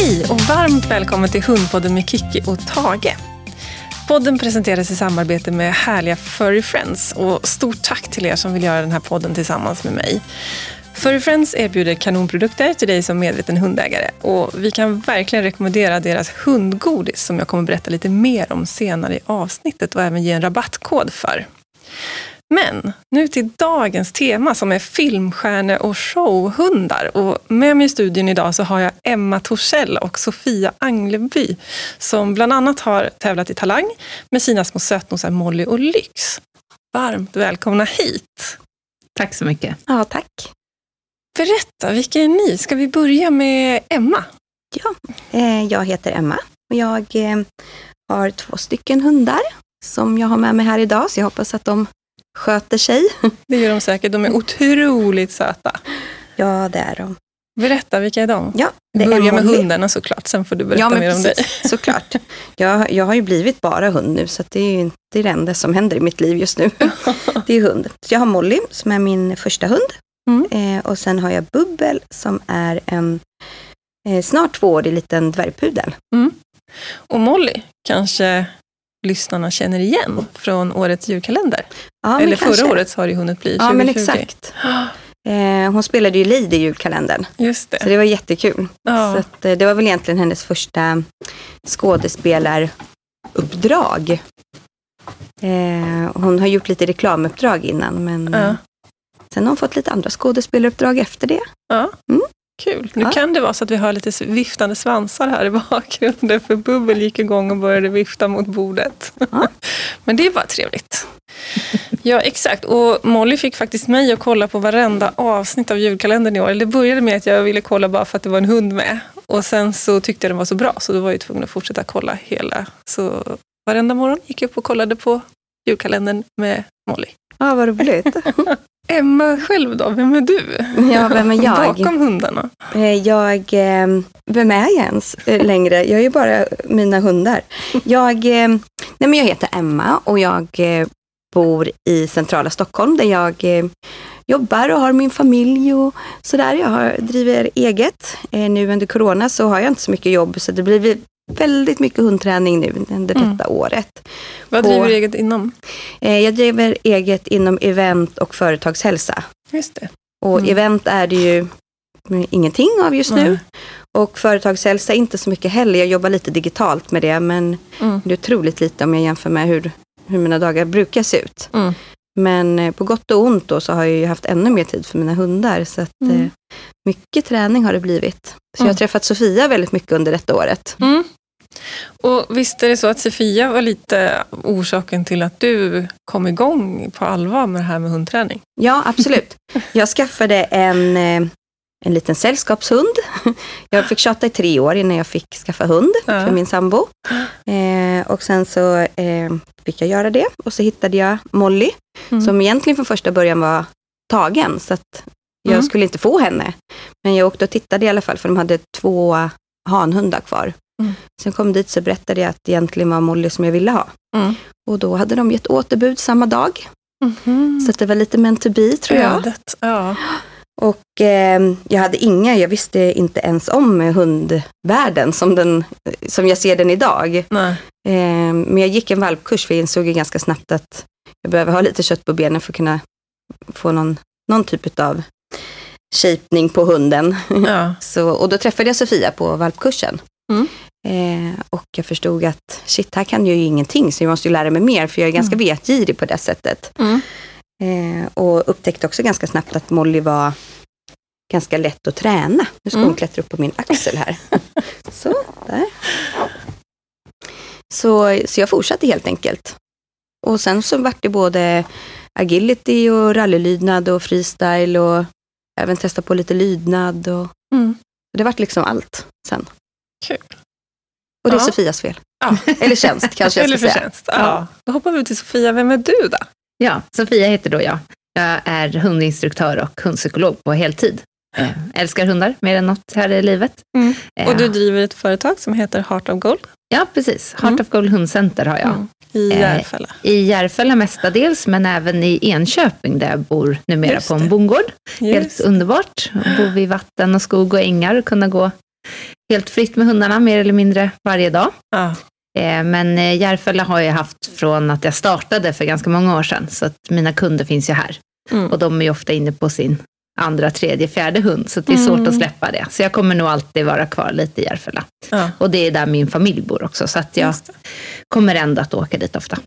Hej och varmt välkommen till Hundpodden med Kiki och Tage. Podden presenteras i samarbete med härliga Furry Friends och stort tack till er som vill göra den här podden tillsammans med mig. Furry Friends erbjuder kanonprodukter till dig som medveten hundägare och vi kan verkligen rekommendera deras hundgodis som jag kommer berätta lite mer om senare i avsnittet och även ge en rabattkod för. Men nu till dagens tema som är filmstjärne och showhundar. Och med mig i studion idag så har jag Emma Torssell och Sofia Angleby som bland annat har tävlat i Talang med sina små sötnosar Molly och Lyx. Varmt välkomna hit! Tack så mycket. Ja, tack. Berätta, vilka är ni? Ska vi börja med Emma? Ja, eh, jag heter Emma och jag eh, har två stycken hundar som jag har med mig här idag, så jag hoppas att de sköter sig. Det gör de säkert. De är otroligt söta. Ja, det är de. Berätta, vilka är de? Ja, det Börja med hundarna såklart, sen får du berätta ja, mer om dig. Såklart. Jag, jag har ju blivit bara hund nu, så det är ju det, är det enda som händer i mitt liv just nu. det är hund. Så jag har Molly, som är min första hund. Mm. Eh, och sen har jag Bubbel, som är en eh, snart tvåårig liten dvärgpudel. Mm. Och Molly, kanske lyssnarna känner igen från årets julkalender. Ja, Eller kanske. förra året har det hunnit bli, 2020. Ja, men exakt. Eh, hon spelade ju Lady i julkalendern. Just det. Så det var jättekul. Ja. Så att, eh, det var väl egentligen hennes första skådespelaruppdrag. Eh, hon har gjort lite reklamuppdrag innan, men ja. sen har hon fått lite andra skådespelaruppdrag efter det. Ja. Mm. Kul. Nu ja. kan det vara så att vi har lite viftande svansar här i bakgrunden, för Bubbel gick igång och började vifta mot bordet. Ja. Men det bara trevligt. Ja, exakt. Och Molly fick faktiskt mig att kolla på varenda avsnitt av julkalendern i år. Det började med att jag ville kolla bara för att det var en hund med. Och sen så tyckte jag den var så bra, så då var jag tvungen att fortsätta kolla hela. Så varenda morgon gick jag upp och kollade på julkalendern med Molly. Ja, vad roligt. Emma själv då, vem är du? Ja, vem är jag? Bakom hundarna? Jag, vem är jag ens längre? Jag är ju bara mina hundar. Jag, nej men jag heter Emma och jag bor i centrala Stockholm där jag jobbar och har min familj och sådär. Jag har, driver eget. Nu under corona så har jag inte så mycket jobb så det blir väldigt mycket hundträning nu under detta mm. året. Vad driver du eget inom? Eh, jag driver eget inom event och företagshälsa. Just det. Och mm. event är det ju ingenting av just nu. Och företagshälsa inte så mycket heller. Jag jobbar lite digitalt med det, men mm. det är otroligt lite om jag jämför med hur, hur mina dagar brukar se ut. Mm. Men på gott och ont då så har jag ju haft ännu mer tid för mina hundar. Så att, mm. eh, mycket träning har det blivit. Så jag har träffat Sofia väldigt mycket under detta året. Och visst är det så att Sofia var lite orsaken till att du kom igång på allvar med det här med hundträning? Ja, absolut. Jag skaffade en, en liten sällskapshund. Jag fick tjata i tre år innan jag fick skaffa hund ja. för min sambo. Eh, och sen så eh, fick jag göra det och så hittade jag Molly, mm. som egentligen från första början var tagen, så att jag mm. skulle inte få henne. Men jag åkte och tittade i alla fall, för de hade två hanhundar kvar. Mm. Sen kom dit så berättade jag att det egentligen var Molly som jag ville ha. Mm. Och då hade de gett återbud samma dag. Mm. Så det var lite meant to be, tror jag. Ödet, ja. Och eh, jag hade inga, jag visste inte ens om hundvärlden som, den, som jag ser den idag. Eh, men jag gick en valpkurs för jag insåg ju ganska snabbt att jag behöver ha lite kött på benen för att kunna få någon, någon typ av shapning på hunden. Ja. Så, och då träffade jag Sofia på valpkursen. Mm. Eh, och jag förstod att shit, här kan jag ju ingenting, så jag måste ju lära mig mer, för jag är ganska mm. vetgirig på det sättet. Mm. Eh, och upptäckte också ganska snabbt att Molly var ganska lätt att träna. Nu ska hon klättra upp på min axel här. så, där. Så, så jag fortsatte helt enkelt. Och sen så vart det både agility och rallylydnad och freestyle och även testa på lite lydnad. Och, mm. Det vart liksom allt sen. Kul. Och det är ja. Sofias fel. Ja. Eller tjänst kanske jag ska säga. Ja. Då hoppar vi till Sofia. Vem är du då? Ja, Sofia heter då jag. Jag är hundinstruktör och hundpsykolog på heltid. Eh, älskar hundar mer än något här i livet. Mm. Och du driver ett företag som heter Heart of Gold? Ja, precis. Heart mm. of Gold Hundcenter har jag. Mm. I Järfälla? Eh, I Järfälla mestadels, men även i Enköping där jag bor numera Just på en bondgård. Helt underbart. Bo vid vatten och skog och ängar och kunna gå helt fritt med hundarna mer eller mindre varje dag. Ja. Eh, Men eh, Järfälla har jag haft från att jag startade för ganska många år sedan. Så att mina kunder finns ju här. Mm. Och de är ju ofta inne på sin andra, tredje, fjärde hund. Så det är svårt Mm. att släppa det. Så jag kommer nog alltid vara kvar lite i Järfälla. Ja. Och det är där min familj bor också. Så att jag kommer ändå att åka dit ofta.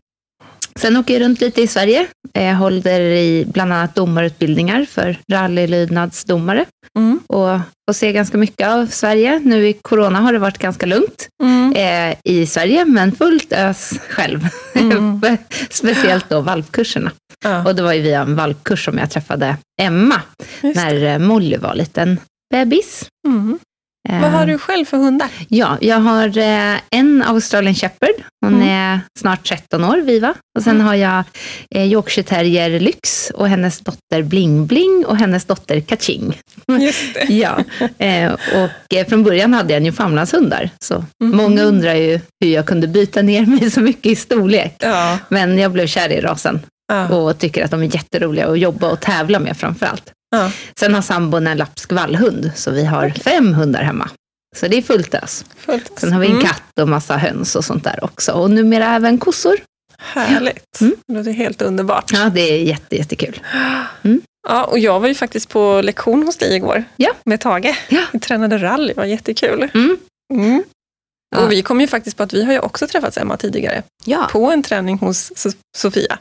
Sen åker jag runt lite i Sverige. Jag håller i bland annat domarutbildningar för rallylydnadsdomare. Mm. Och får se ganska mycket av Sverige. Nu i corona har det varit ganska lugnt Mm. eh, i Sverige, men fullt ös själv. Mm. Speciellt då valpkurserna. Ja. Och det var ju via en valpkurs som jag träffade Emma, Just när Molly var liten bebis. Mm. Eh, Vad har du själv för hundar? Ja, jag har eh, en Australian Shepherd. Hon Mm. är snart 13 år, Viva. Och sen Mm. har jag eh, Yorkshire Terrier Lyx och hennes dotter Bling Bling och hennes dotter Kaching. Just det. Ja, eh, och eh, från början hade jag Newfoundlandshundar. Så Mhm. många undrar ju hur jag kunde byta ner mig så mycket i storlek. Ja. Men jag blev kär i rasen Ja. och tycker att de är jätteroliga att jobba och tävla med framför allt. Ja. Sen har sambon en lapsk vallhund, så vi har fem hundar hemma. Så det är fullt ös. Fullt. Sen har vi en Mm. katt och massa höns och sånt där också. Och numera även kossor. Härligt. Mm. Det låter helt underbart. Ja, det är jätte, jättekul. Ja, och jag var ju faktiskt på lektion hos dig igår Ja. med Tage. Ja. Vi tränade rally, det var jättekul. Mm. Mm. Ja. Och vi kom ju faktiskt på att vi har ju också träffats Emma tidigare Ja, på en träning hos So- Sofia.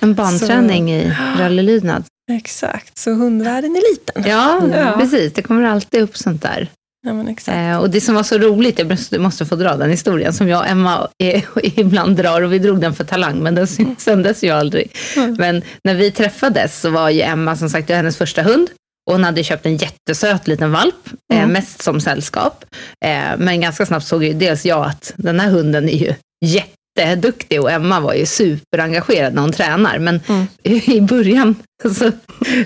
En banträning i rallylydnad. Exakt, så hundvärlden är liten. Ja, Ja. precis. Det kommer alltid upp sånt där. Ja. Eh, och det som var så roligt, jag måste, måste få dra den historien, som jag och Emma eh, ibland drar, och vi drog den för Talang, men den syn- sändes ju aldrig. Mm. Men när vi träffades så var ju Emma som sagt hennes första hund. Och hon hade köpt en jättesöt liten valp, eh, Mm. mest som sällskap. Eh, men ganska snabbt såg ju dels jag att den här hunden är ju jätteduktig och Emma var ju superengagerad när hon tränar. Men Mm. i början så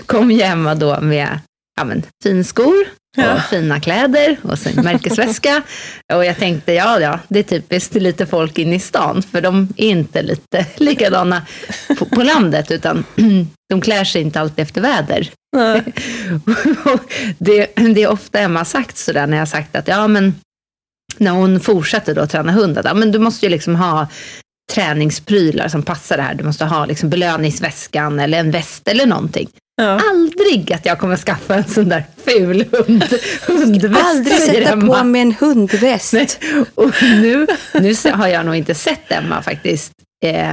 kom ju Emma då med ja, men, finskor och Ja. fina kläder och sen märkesväska. och jag tänkte, ja, ja, det är typiskt lite folk in i stan, för de är inte lite likadana på, på landet, utan de klär sig inte alltid efter väder. Det, det är ofta Emma sagt sådär när jag sagt att, ja men, när hon fortsätter då träna hunden, ja, men du måste ju liksom ha träningsprylar som passar det här. Du måste ha liksom belöningsväskan eller en väst eller någonting. Ja. Aldrig att jag kommer skaffa en sån där ful hund, hundväst, aldrig sätta Emma. på mig en hundväst. Nej. Och nu, nu har jag nog inte sett Emma faktiskt eh,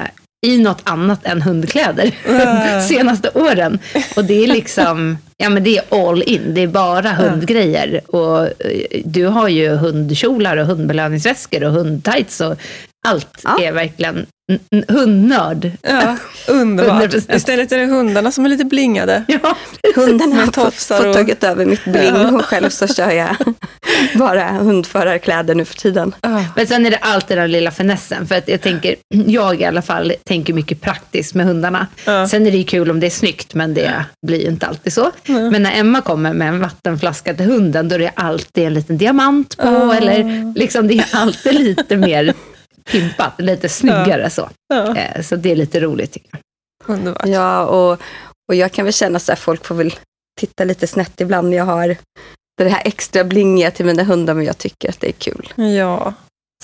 i något annat än hundkläder Nej. senaste åren. Och det är liksom, ja men det är all in, det är bara hundgrejer. Och eh, du har ju hundkjolar och hundbelöningsväskor och hundtights och allt Ja. är verkligen hundnörd. Ja, underbart. 100%. Istället är det hundarna som är lite blingade. Ja, Hundarna Med har fått, och- tagit över mitt bling Ja. och själv så kör jag bara hundförarkläder nu för tiden. Ja. Men sen är det alltid den lilla finessen. För att jag tänker, jag i alla fall tänker mycket praktiskt med hundarna. Ja. Sen är det ju kul om det är snyggt, men det blir ju inte alltid så. Men när Emma kommer med en vattenflaska till hunden, då är det alltid en liten diamant på. Ah. Eller liksom det är alltid lite mer pimpat, lite snyggare så. Ja. Eh, Så det är lite roligt tycker jag. Underbart. Ja, och, och jag kan väl känna så här, folk får väl titta lite snett ibland när jag har det här extra blingiga till mina hundar, men jag tycker att det är kul. Ja.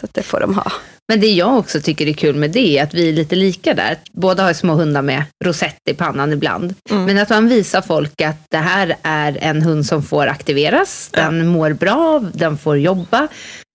Så att det får de ha. Men det jag också tycker är kul med det är att vi är lite lika där. Båda har små hundar med rosett i pannan ibland. Mm. Men att man visar folk att det här är en hund som får aktiveras, Ja. den mår bra, den får jobba,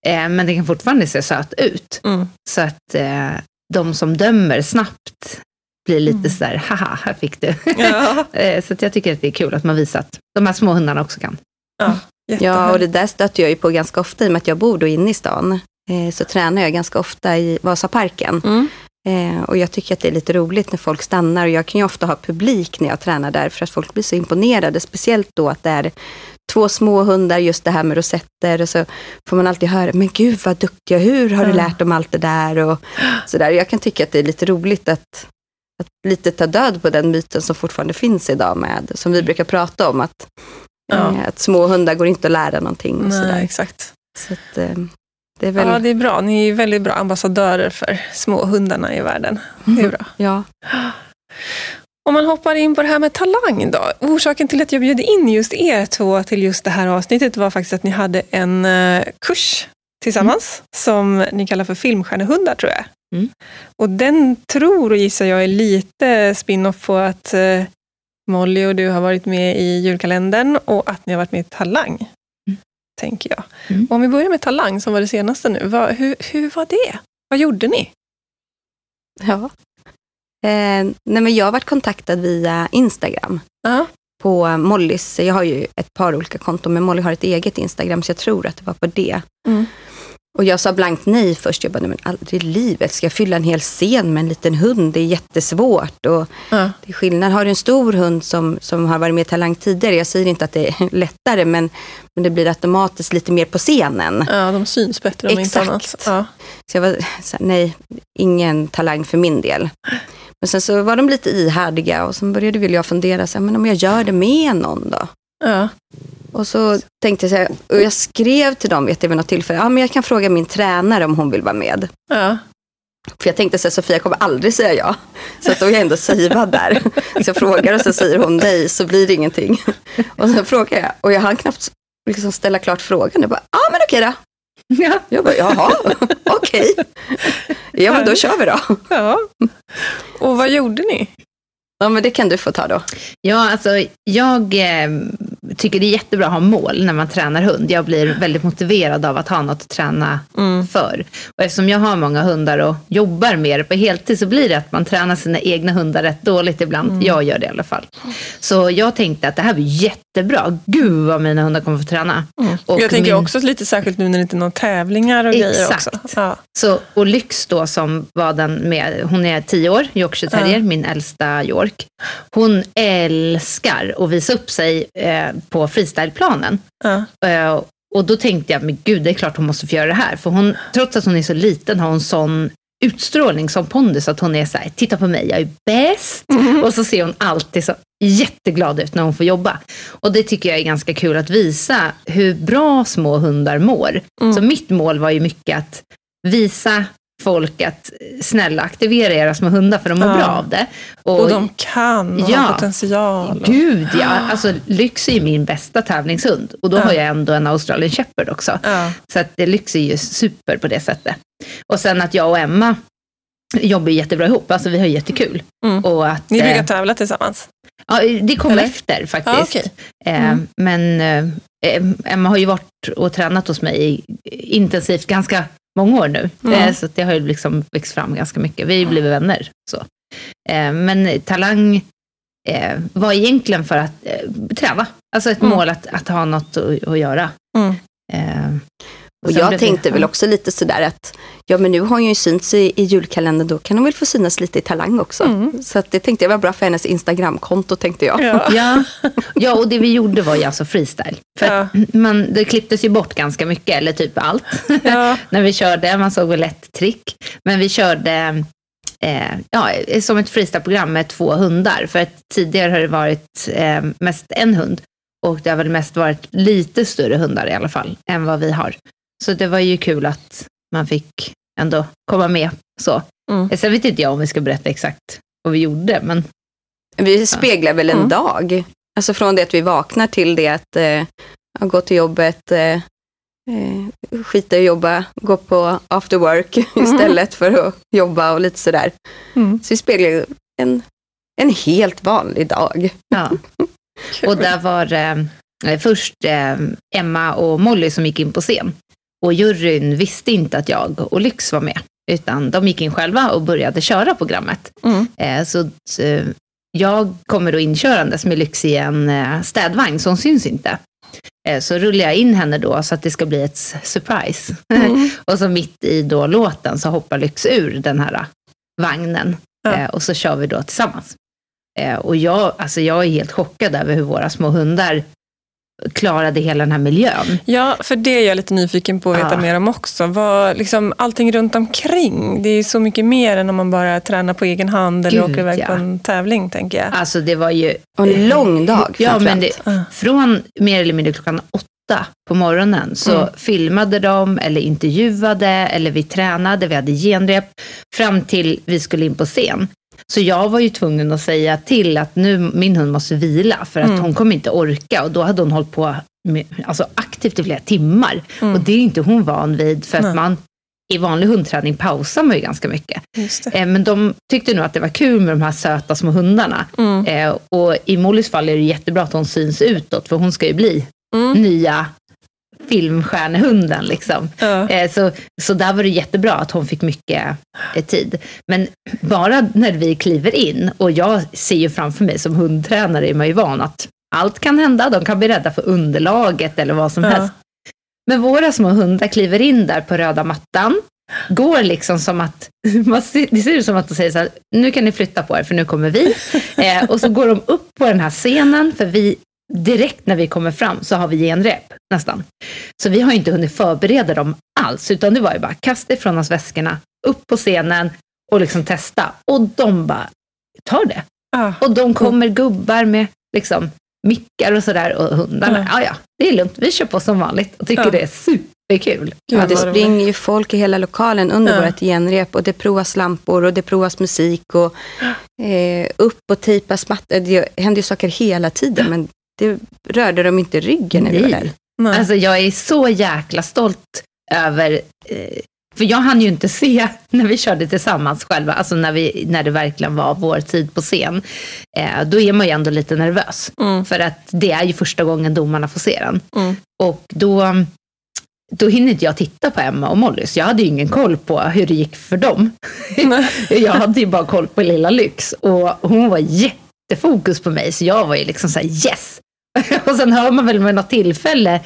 eh, men den kan fortfarande se söt ut. Mm. Så att eh, de som dömer snabbt blir lite Mm. sådär, haha, här fick du. Ja. Eh, så att jag tycker att det är kul att man visar att de här små hundarna också kan. Ja, Ja, och det där stöter jag ju på ganska ofta i och med att jag bor då inne i stan. Eh, så tränar jag ganska ofta i Vasaparken. Mm. Eh, och jag tycker att det är lite roligt när folk stannar. Och jag kan ju ofta ha publik när jag tränar där, för att folk blir så imponerade. Speciellt då att det är två små hundar, just det här med rosetter. Och så får man alltid höra, men gud vad duktiga, hur har du lärt dem allt det där? Och så där. Jag kan tycka att det är lite roligt att, att lite ta död på den myten som fortfarande finns idag med, som vi brukar prata om, att, Ja. eh, att små hundar går inte att lära någonting. Och Nej, där. exakt. Så att, eh, det väl, Ja, det är bra. Ni är väldigt bra ambassadörer för små hundarna i världen. Det är bra. ja. Om man hoppar in på det här med talang då. Orsaken till att jag bjöd in just er två till just det här avsnittet var faktiskt att ni hade en uh, kurs tillsammans mm. som ni kallar för filmstjärnehundar tror jag. Mm. Och den tror och gissar jag är lite spin-off på att uh, Molly och du har varit med i julkalendern och att ni har varit med i Talang. Tänker jag. Mm. Om vi börjar med Talang som var det senaste nu. Vad, hur, hur var det? Vad gjorde ni? Ja, Eh, nej men jag har varit kontaktad via Instagram. Uh-huh. På Mollys, jag har ju ett par olika konton, men Molly har ett eget Instagram, så jag tror att det var på det. Mm. Och jag sa blankt nej först. Jag bara, nej men aldrig i livet ska jag fylla en hel scen med en liten hund. Det är jättesvårt. Och uh. det är skillnad. Har du en stor hund som, som har varit med i Talang tidigare, jag säger inte att det är lättare, men, men det blir automatiskt lite mer på scenen. Ja, de syns bättre om Exakt. inte annat. Ja. Så jag var så här, nej, ingen Talang för min del. Men sen så var de lite ihärdiga och sen började väl jag fundera, så här, men om jag gör det med någon då? Ja. Och så tänkte jag så här, och jag skrev till dem vet jag, vid något tillfälle, ja men jag kan fråga min tränare om hon vill vara med. Ja. För jag tänkte så här, Sofia kommer aldrig säga ja. Så att då är jag ändå savead där. Så jag frågar och så säger hon nej, så blir det ingenting. Och sen frågar jag, och jag hann knappt liksom ställa klart frågan. Jag bara, ja men okej då. Ja. Jag bara, jaha, okej. Okay. Ja, men då kör vi då. Ja. Och vad gjorde ni? Ja, men det kan du få ta då. Ja, alltså jag eh, tycker det är jättebra att ha mål när man tränar hund. Jag blir väldigt motiverad av att ha något att träna mm. för. Och eftersom jag har många hundar och jobbar med det på heltid så blir det att man tränar sina egna hundar rätt dåligt ibland. Mm. Jag gör det i alla fall. Så jag tänkte att det här blir jättebra. Gud vad mina hundar kommer få träna. Mm. Och jag tänker min... också lite särskilt nu när det inte är några tävlingar och Exakt. grejer också. Ja. Så, och Lyx då som var den med, hon är tio år, Yorkshire terrier, ja. min äldsta York. Hon älskar att visa upp sig eh, på freestyleplanen. Ja. Eh, och då tänkte jag, men gud, det är klart hon måste få göra det här. För hon, trots att hon är så liten har hon sån utstrålning som pondus att hon är så här, titta på mig, jag är bäst. Mm. Och så ser hon alltid så jätteglad ut när hon får jobba. Och det tycker jag är ganska kul att visa hur bra små hundar mår. Mm. Så mitt mål var ju mycket att visa folk att snälla aktivera era små hundar för de mår ja. bra av det. Och, och de kan och ja, har potential. Gud ja, alltså Lyx är ju min bästa tävlingshund och då ja. har jag ändå en Australian shepherd också. Ja. Så att Lyx är ju super på det sättet. Och sen att jag och Emma jobbar jättebra ihop, alltså vi har jättekul. Mm. Och att, Ni brukar eh, tävla tillsammans? Ja, det kommer efter faktiskt. Ah, okay. Eh, mm. Men eh, Emma har ju varit och tränat hos mig intensivt ganska många år nu. Mm. Så det har ju liksom växt fram ganska mycket. Vi har ju blivit vänner. Så. Eh, men Talang eh, var egentligen för att träna. Alltså ett mm. mål att, att ha något att, att göra. Mm. Och, jag tänkte det, väl också lite sådär att, ja men nu har hon ju synts i, i julkalendern, då kan hon väl få synas lite i Talang också. Mm. Så att det tänkte jag var bra för hennes Instagramkonto tänkte jag. Ja. ja. ja, och det vi gjorde var ju alltså freestyle. För ja. man, det klipptes ju bort ganska mycket, eller typ allt, ja. när vi körde. Man såg väl ett trick. Men vi körde eh, ja, som ett freestyleprogram med två hundar. För att tidigare har det varit eh, mest en hund. Och det har väl mest varit lite större hundar i alla fall, än vad vi har. Så det var ju kul att man fick ändå komma med. så. Mm. Sen vet inte jag om vi ska berätta exakt vad vi gjorde. Men, vi speglar väl en mm. dag. Alltså från det att vi vaknar till det att eh, gå till jobbet, eh, eh, skita i att jobba, gå på after work mm. istället för att jobba och lite sådär. Mm. Så vi speglar en, en helt vanlig dag. Ja. och där var eh, först eh, Emma och Molly som gick in på scen. Och juryn visste inte att jag och Lyx var med, utan de gick in själva och började köra programmet. Mm. Eh, så eh, jag kommer då inkörandes med Lyx i en eh, städvagn, så hon syns inte. Så rullar jag in henne då så att det ska bli ett surprise. Mm. och så mitt i då låten så hoppar Lyx ur den här vagnen. Ja. Och så kör vi då tillsammans. Och jag, alltså jag är helt chockad över hur våra små hundar klarade hela den här miljön. Ja, för det är jag lite nyfiken på att veta ja. mer om också. Vad, liksom, allting runt omkring, det är så mycket mer än om man bara tränar på egen hand eller Gud, åker iväg ja. på en tävling, tänker jag. Alltså det var ju... En lång dag Ja, men det, från mer eller mindre klockan åtta på morgonen så mm. filmade de eller intervjuade eller vi tränade, vi hade genrep fram till vi skulle in på scen. Så jag var ju tvungen att säga till att nu min hund måste vila för att Mm. hon kommer inte orka. Och då hade hon hållit på med, alltså aktivt i flera timmar. Mm. Och det är inte hon van vid för att Nej. man i vanlig hundträning pausar man ju ganska mycket. Eh, men de tyckte nog att det var kul med de här söta små hundarna. Mm. Eh, och i Mollys fall är det jättebra att hon syns utåt för hon ska ju bli Mm. nya filmstjärnehunden. Liksom. Ja. Eh, så, så där var det jättebra att hon fick mycket eh, tid. Men bara när vi kliver in, och jag ser ju framför mig som hundtränare är man ju van att allt kan hända. De kan bli rädda för underlaget eller vad som Ja. helst. Men våra små hundar kliver in där på röda mattan, går liksom som att, man ser, det ser ut som att de säger så här, nu kan ni flytta på er för nu kommer vi. Eh, och så går de upp på den här scenen, för vi, direkt när vi kommer fram så har vi genrep nästan. Så vi har ju inte hunnit förbereda dem alls, utan det var ju bara kasta ifrån oss väskorna, upp på scenen och liksom testa. Och de bara tar det. Ja. Och de kommer gubbar med liksom mickar och sådär och hundarna, ja ja, det är lugnt, vi kör på som vanligt och tycker Ja. det är superkul. Gud, Ja, det springer ju folk i hela lokalen under Ja. vårt genrep och det provas lampor och det provas musik och eh, upp och tejpas mattor. Det händer ju saker hela tiden men det rörde de inte ryggen när vi var där. Nej. Alltså jag är så jäkla stolt över, eh, för jag hann ju inte se när vi körde tillsammans själva, alltså när, vi, när det verkligen var vår tid på scen. Eh, då är man ju ändå lite nervös, Mm. för att det är ju första gången domarna får se den. Mm. Och då, då hinner inte jag titta på Emma och Molly, så jag hade ju ingen koll på hur det gick för dem. Jag hade ju bara koll på lilla Lyx och hon var jättefokus på mig, så jag var ju liksom så här yes! och sen hör man väl med något tillfälle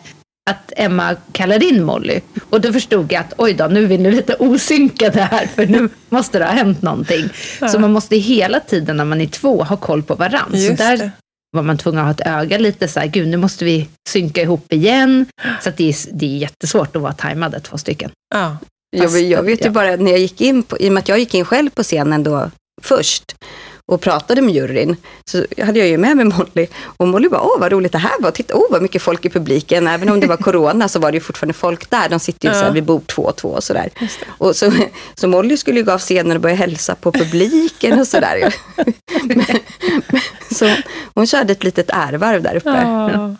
att Emma kallar in Molly. Och då förstod jag att oj då, nu är vi nu lite osynkade här, för nu måste det ha hänt någonting. Så man måste hela tiden när man är två ha koll på varandra. Så där det. var man tvungen att ha ett öga lite så här, gud nu måste vi synka ihop igen. Så att det, är, det är jättesvårt att vara tajmade två stycken. Ja. Jag, Fast- jag vet ju ja. bara när jag gick in, på, i och med att jag gick in själv på scenen då först och pratade med juryn, så hade jag ju med mig Molly. Och Molly bara, åh vad roligt det här var, titta, åh vad mycket folk i publiken. Även om det var corona så var det ju fortfarande folk där, de sitter ju Ja. så här vid bord två och två och sådär. Och så, så Molly skulle ju gå av scenen och börja hälsa på publiken och sådär. Så hon körde ett litet ärvarv där uppe. Ja.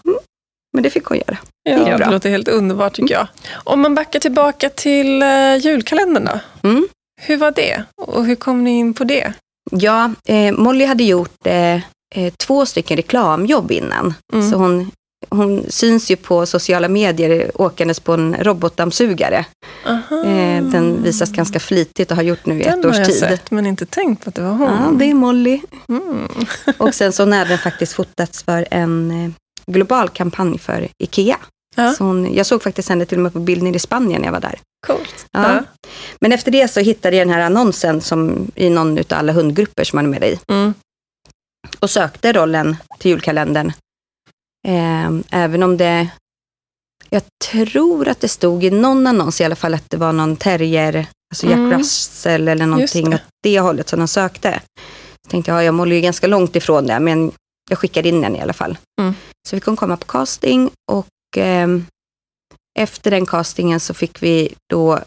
Men det fick hon göra. Ja, Det det låter helt underbart tycker jag. Om man backar tillbaka till uh, julkalendern då. Mm. Hur var det? Och hur kom ni in på det? Ja, eh, Molly hade gjort eh, eh, två stycken reklamjobb innan. Mm. Så hon, hon syns ju på sociala medier åkandes på en robotdammsugare. Eh, den visas ganska flitigt och har gjort nu i Den ett har års jag tid. sett, men inte tänkt på att det var hon. Ja, det är Molly. mm. Och sen så har hon även faktiskt fotats för en eh, global kampanj för IKEA. Ja. Så hon, jag såg faktiskt henne till och med på bild nere i Spanien när jag var där. Coolt. Ja. Ja. Men efter det så hittade jag den här annonsen som, i någon av alla hundgrupper som man är med i. Mm. och sökte rollen till julkalendern. Eh, även om det, jag tror att det stod i någon annons i alla fall att det var någon terrier, alltså Jack Mm. Russell eller någonting det. åt det hållet som de sökte. Så tänkte jag, ja, jag målar ju ganska långt ifrån det, men jag skickade in den i alla fall. Mm. Så vi kunde komma på casting och ehm, efter den castingen så fick vi då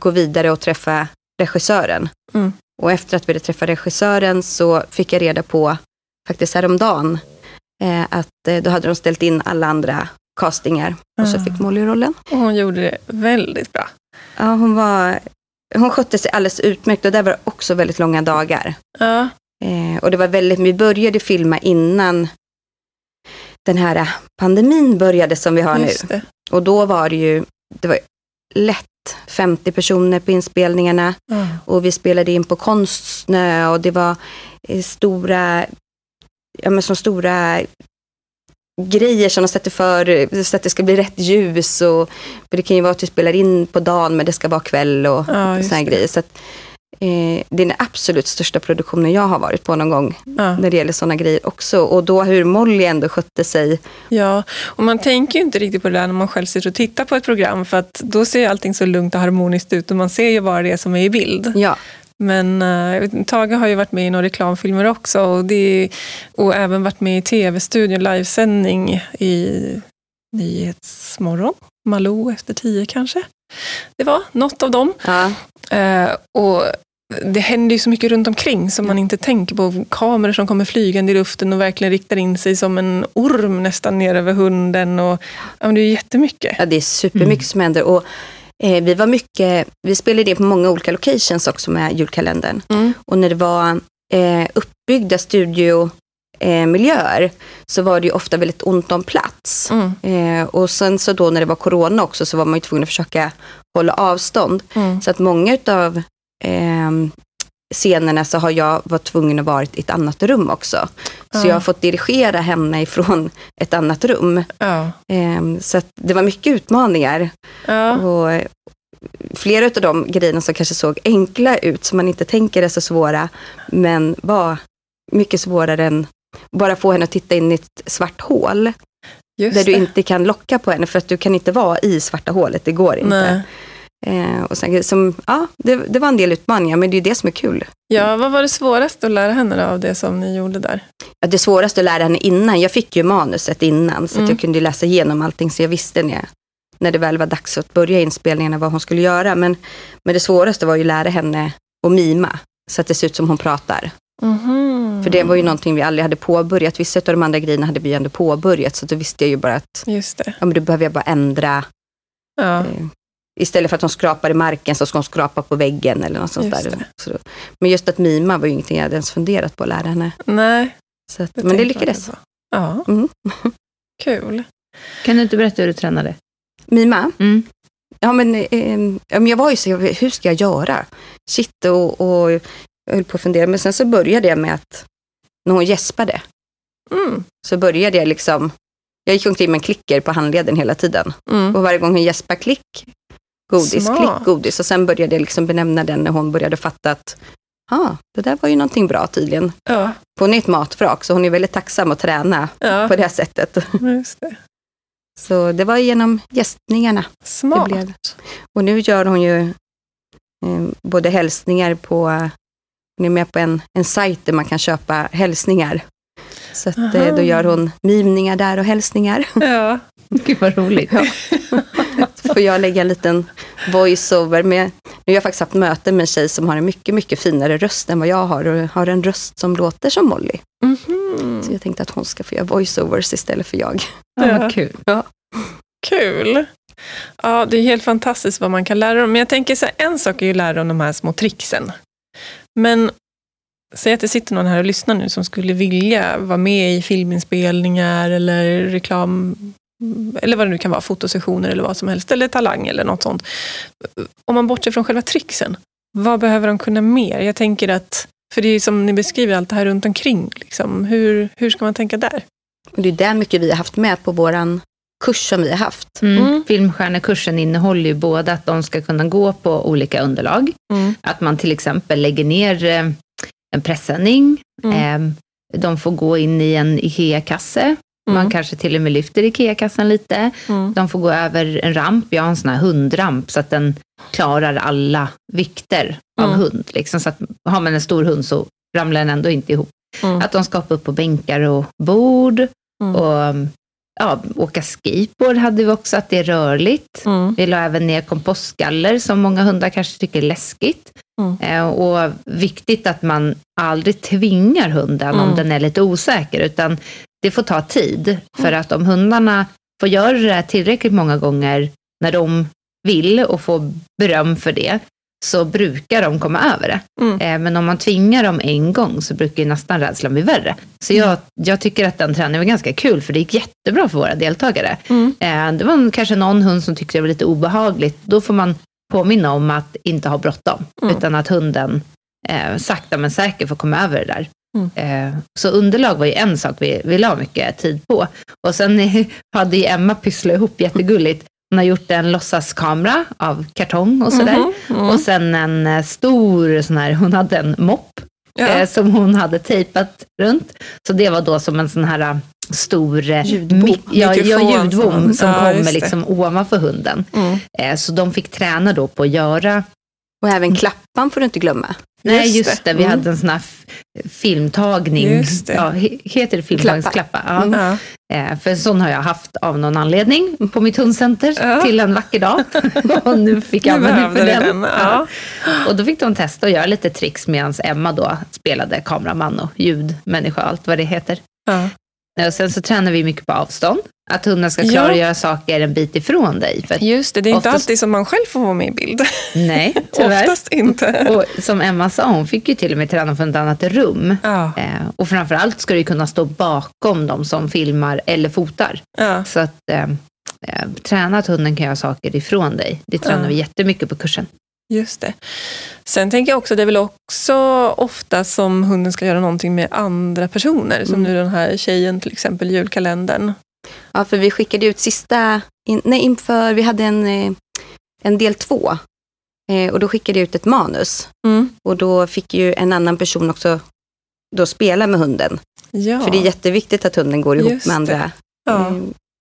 gå vidare och träffa regissören. Mm. Och efter att vi hade träffat regissören så fick jag reda på, faktiskt häromdagen, eh, att eh, då hade de ställt in alla andra castingar och så Ah. fick Molly rollen. Och hon gjorde det väldigt bra. Ja, hon var, hon skötte sig alldeles utmärkt och där var det också väldigt långa dagar. Ja. Eh, och det var väldigt, vi började filma innan den här pandemin började som vi har nu. Just det. Och då var det ju, det var lätt 50 personer på inspelningarna Ja. och vi spelade in på Konstsnö och det var eh, stora, ja men så stora grejer som de sätter för, så att det ska bli rätt ljus och det kan ju vara att vi spelar in på dagen men det ska vara kväll och Ja, det. grejer. Så att, eh, det är den absolut största produktionen jag har varit på någon gång Ja. när det gäller sådana grejer också. Och då hur Molly ändå skötte sig. ja, och man tänker ju inte riktigt på det där när man själv sitter och tittar på ett program, för att då ser allting så lugnt och harmoniskt ut och man ser ju bara det som är i bild. Ja, Men uh, Tage har ju varit med i några reklamfilmer också och, det, och även varit med i tv-studion, livesändning i Nyhetsmorgon, Malou efter tio kanske. Det var något av dem. ja, Eh, och det händer ju så mycket runt omkring som man inte tänker på. Kameror som kommer flygande i luften och verkligen riktar in sig som en orm nästan ner över hunden. Och, ja, det är jättemycket. Ja, det är supermycket mm. som händer. Och, eh, vi var mycket, vi spelade det på många olika locations också med julkalendern. Mm. Och när det var eh, uppbyggda studio eh, miljöer så var det ju ofta väldigt ont om plats. Mm. Eh, och sen så då när det var corona också så var man ju tvungen att försöka hålla avstånd. Mm. Så att många utav eh, scenerna så har jag varit tvungen att vara i ett annat rum också. Så ja. jag har fått dirigera henne ifrån ett annat rum. Ja. Um, så det var mycket utmaningar. Ja. Och flera av de grejerna som kanske såg enkla ut, som man inte tänker är så svåra, men var mycket svårare än bara få henne att titta in i ett svart hål. Just där det. du inte kan locka på henne, för att du kan inte vara i svarta hålet, det går inte. Eh, och sen, som, ja, det, det, var en del utmaningar, men det är det som är kul. Ja, vad var det svåraste att lära henne av det som ni gjorde där? Ja, det svåraste att lära henne innan, jag fick ju manuset innan, så mm. jag kunde läsa igenom allting, så jag visste när, jag, när det väl var dags att börja inspelningarna vad hon skulle göra. Men, men det svåraste var ju att lära henne att mima, så att det ser ut som hon pratar. Mm. För det var ju någonting vi aldrig hade påbörjat. Vissa av de andra grejerna hade vi ändå påbörjat, så då visste jag ju bara att Just det. Ja, men då behöver jag bara ändra. Ja. Istället för att hon skrapar i marken så ska hon skrapa på väggen eller något sånt just där. Så, men just att mima var ju ingenting jag hade ens funderat på att lära henne. Nej. Så att, men det lyckades. Det ja. Mm. Kul. Kan du inte berätta hur du tränade? Mima? Mm. Ja, men, eh, jag var ju så, hur ska jag göra? Shit, och, och jag höll på att fundera. Men sen så började jag med att, när hon gäspade, mm. så började jag liksom, jag gick omkring med en klicker på handleden hela tiden. Mm. Och varje gång hon gäspade klick, godis, Smart. klick godis. Och sen började jag liksom benämna den när hon började fatta att ah, det där var ju någonting bra tydligen. Ja. Hon är ett matvrak, så hon är väldigt tacksam att träna ja. på det här sättet. Det. Så det var genom gästningarna. Smart. Det blev. Och nu gör hon ju eh, både hälsningar på, hon är med på en, en sajt där man kan köpa hälsningar. Så att, eh, då gör hon mimningar där och hälsningar. Ja. Gud vad roligt. Ja. får jag lägga en liten voiceover. Med, nu har jag faktiskt haft möte med en tjej som har en mycket, mycket finare röst än vad jag har och har en röst som låter som Molly. Mm -hmm. Så jag tänkte att hon ska få göra voiceovers istället för jag. Ja, vad kul. Ja. Kul. Ja, det är helt fantastiskt vad man kan lära dem. Men jag tänker så här, en sak är ju att lära dem de här små tricksen. Men säg att det sitter någon här och lyssnar nu som skulle vilja vara med i filminspelningar eller reklam eller vad det nu kan vara, fotosessioner eller vad som helst, eller talang eller något sånt. Om man bortser från själva tricksen, vad behöver de kunna mer? Jag tänker att, för det är som ni beskriver allt det här runt omkring, liksom. hur, hur ska man tänka där? Det är där mycket vi har haft med på våran kurs som vi har haft. Mm. Mm. Filmstjärnekursen innehåller ju både att de ska kunna gå på olika underlag, mm. att man till exempel lägger ner eh, en pressändning, mm. eh, de får gå in i en IKEA-kasse Mm. Man kanske till och med lyfter IKEA-kassan lite. Mm. De får gå över en ramp. Jag har en sån här hundramp så att den klarar alla vikter av mm. hund. Liksom. Så att har man en stor hund så ramlar den ändå inte ihop. Mm. Att de ska hoppa upp på bänkar och bord. Mm. Och ja, åka skateboard hade vi också, att det är rörligt. Mm. Vi la även ner kompostgaller som många hundar kanske tycker är läskigt. Mm. Eh, och viktigt att man aldrig tvingar hunden mm. om den är lite osäker, utan det får ta tid. För mm. att om hundarna får göra det tillräckligt många gånger när de vill och får beröm för det, så brukar de komma över det. Mm. Eh, men om man tvingar dem en gång så brukar ju nästan rädslan bli värre. Så jag, jag tycker att den träningen var ganska kul, för det gick jättebra för våra deltagare. Mm. Eh, det var kanske någon hund som tyckte det var lite obehagligt. Då får man påminna om att inte ha bråttom, mm. utan att hunden eh, sakta men säkert får komma över det där. Mm. Eh, så underlag var ju en sak vi, vi la mycket tid på. Och sen hade ju Emma pysslat ihop jättegulligt. Hon har gjort en låtsaskamera av kartong och sådär. Mm mm. Och sen en eh, stor sån här, hon hade en mopp ja. eh, som hon hade tejpat runt. Så det var då som en sån här stor ljudbom, ja, ja, ljudbom som ja, kommer liksom ovanför hunden. Mm. Eh, så de fick träna då på att göra och även klappan får du inte glömma. Nej, just, det. Vi mm. hade en sån här filmtagning. Just. Ja, heter det filmtagningsklappa? Ja. Mm. Eh, för en sån har jag haft av någon anledning på mitt hundcenter ja. till en vacker dag. och nu fick jag användning för den. den. Ja. Och då fick de testa att göra lite tricks medan Emma då spelade kameraman och ljudmänniska och allt vad det heter. Och sen så tränar vi mycket på avstånd. Att hunden ska klara ja. att göra saker en bit ifrån dig. För Just det, det är oftast... inte alltid som man själv får vara med i bild. Nej, tyvärr. Oftast inte. Och som Emma sa, hon fick ju till och med träna för ett annat rum. Ja. Eh, och framförallt ska du kunna stå bakom dem som filmar eller fotar. Ja. Så att eh, eh, träna att hunden kan göra saker ifrån dig. Det tränar ja. vi jättemycket på kursen. Just det. Sen tänker jag också, det är väl också ofta som hunden ska göra någonting med andra personer. Som mm. nu den här tjejen till exempel, julkalendern. Ja, för vi skickade ut sista, in, nej inför, vi hade en, eh, en del två. Eh, och då skickade jag ut ett manus. Mm. Och då fick ju en annan person också då spela med hunden. Ja. För det är jätteviktigt att hunden går ihop Just med andra. Ja.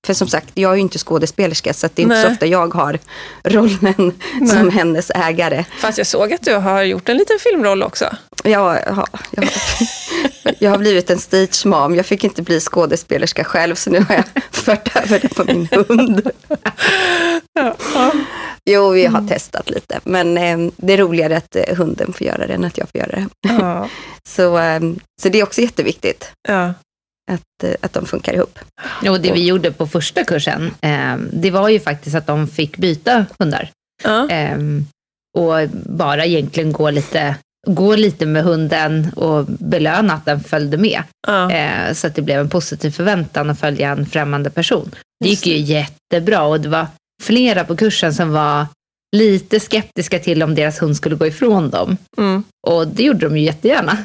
För som sagt, jag är ju inte skådespelerska så det är Nej. inte så ofta jag har rollen Nej. som hennes ägare. Fast jag såg att du har gjort en liten filmroll också. Ja, jag har, jag har, jag har blivit en stage mom. Jag fick inte bli skådespelerska själv så nu har jag fört över det på min hund. Ja, ja. Jo, vi har mm. testat lite. Men eh, det är roligare att eh, hunden får göra det än att jag får göra det. Ja. så, eh, så det är också jätteviktigt. Ja att, eh, att de funkar ihop. Och det vi gjorde på första kursen, eh, det var ju faktiskt att de fick byta hundar. Ja. Eh, och bara egentligen gå lite, gå lite med hunden och belöna att den följde med. Ja. Eh, så att det blev en positiv förväntan att följa en främmande person. Det gick ju jättebra och det var flera på kursen som var lite skeptiska till om deras hund skulle gå ifrån dem. Mm. Och det gjorde de ju jättegärna.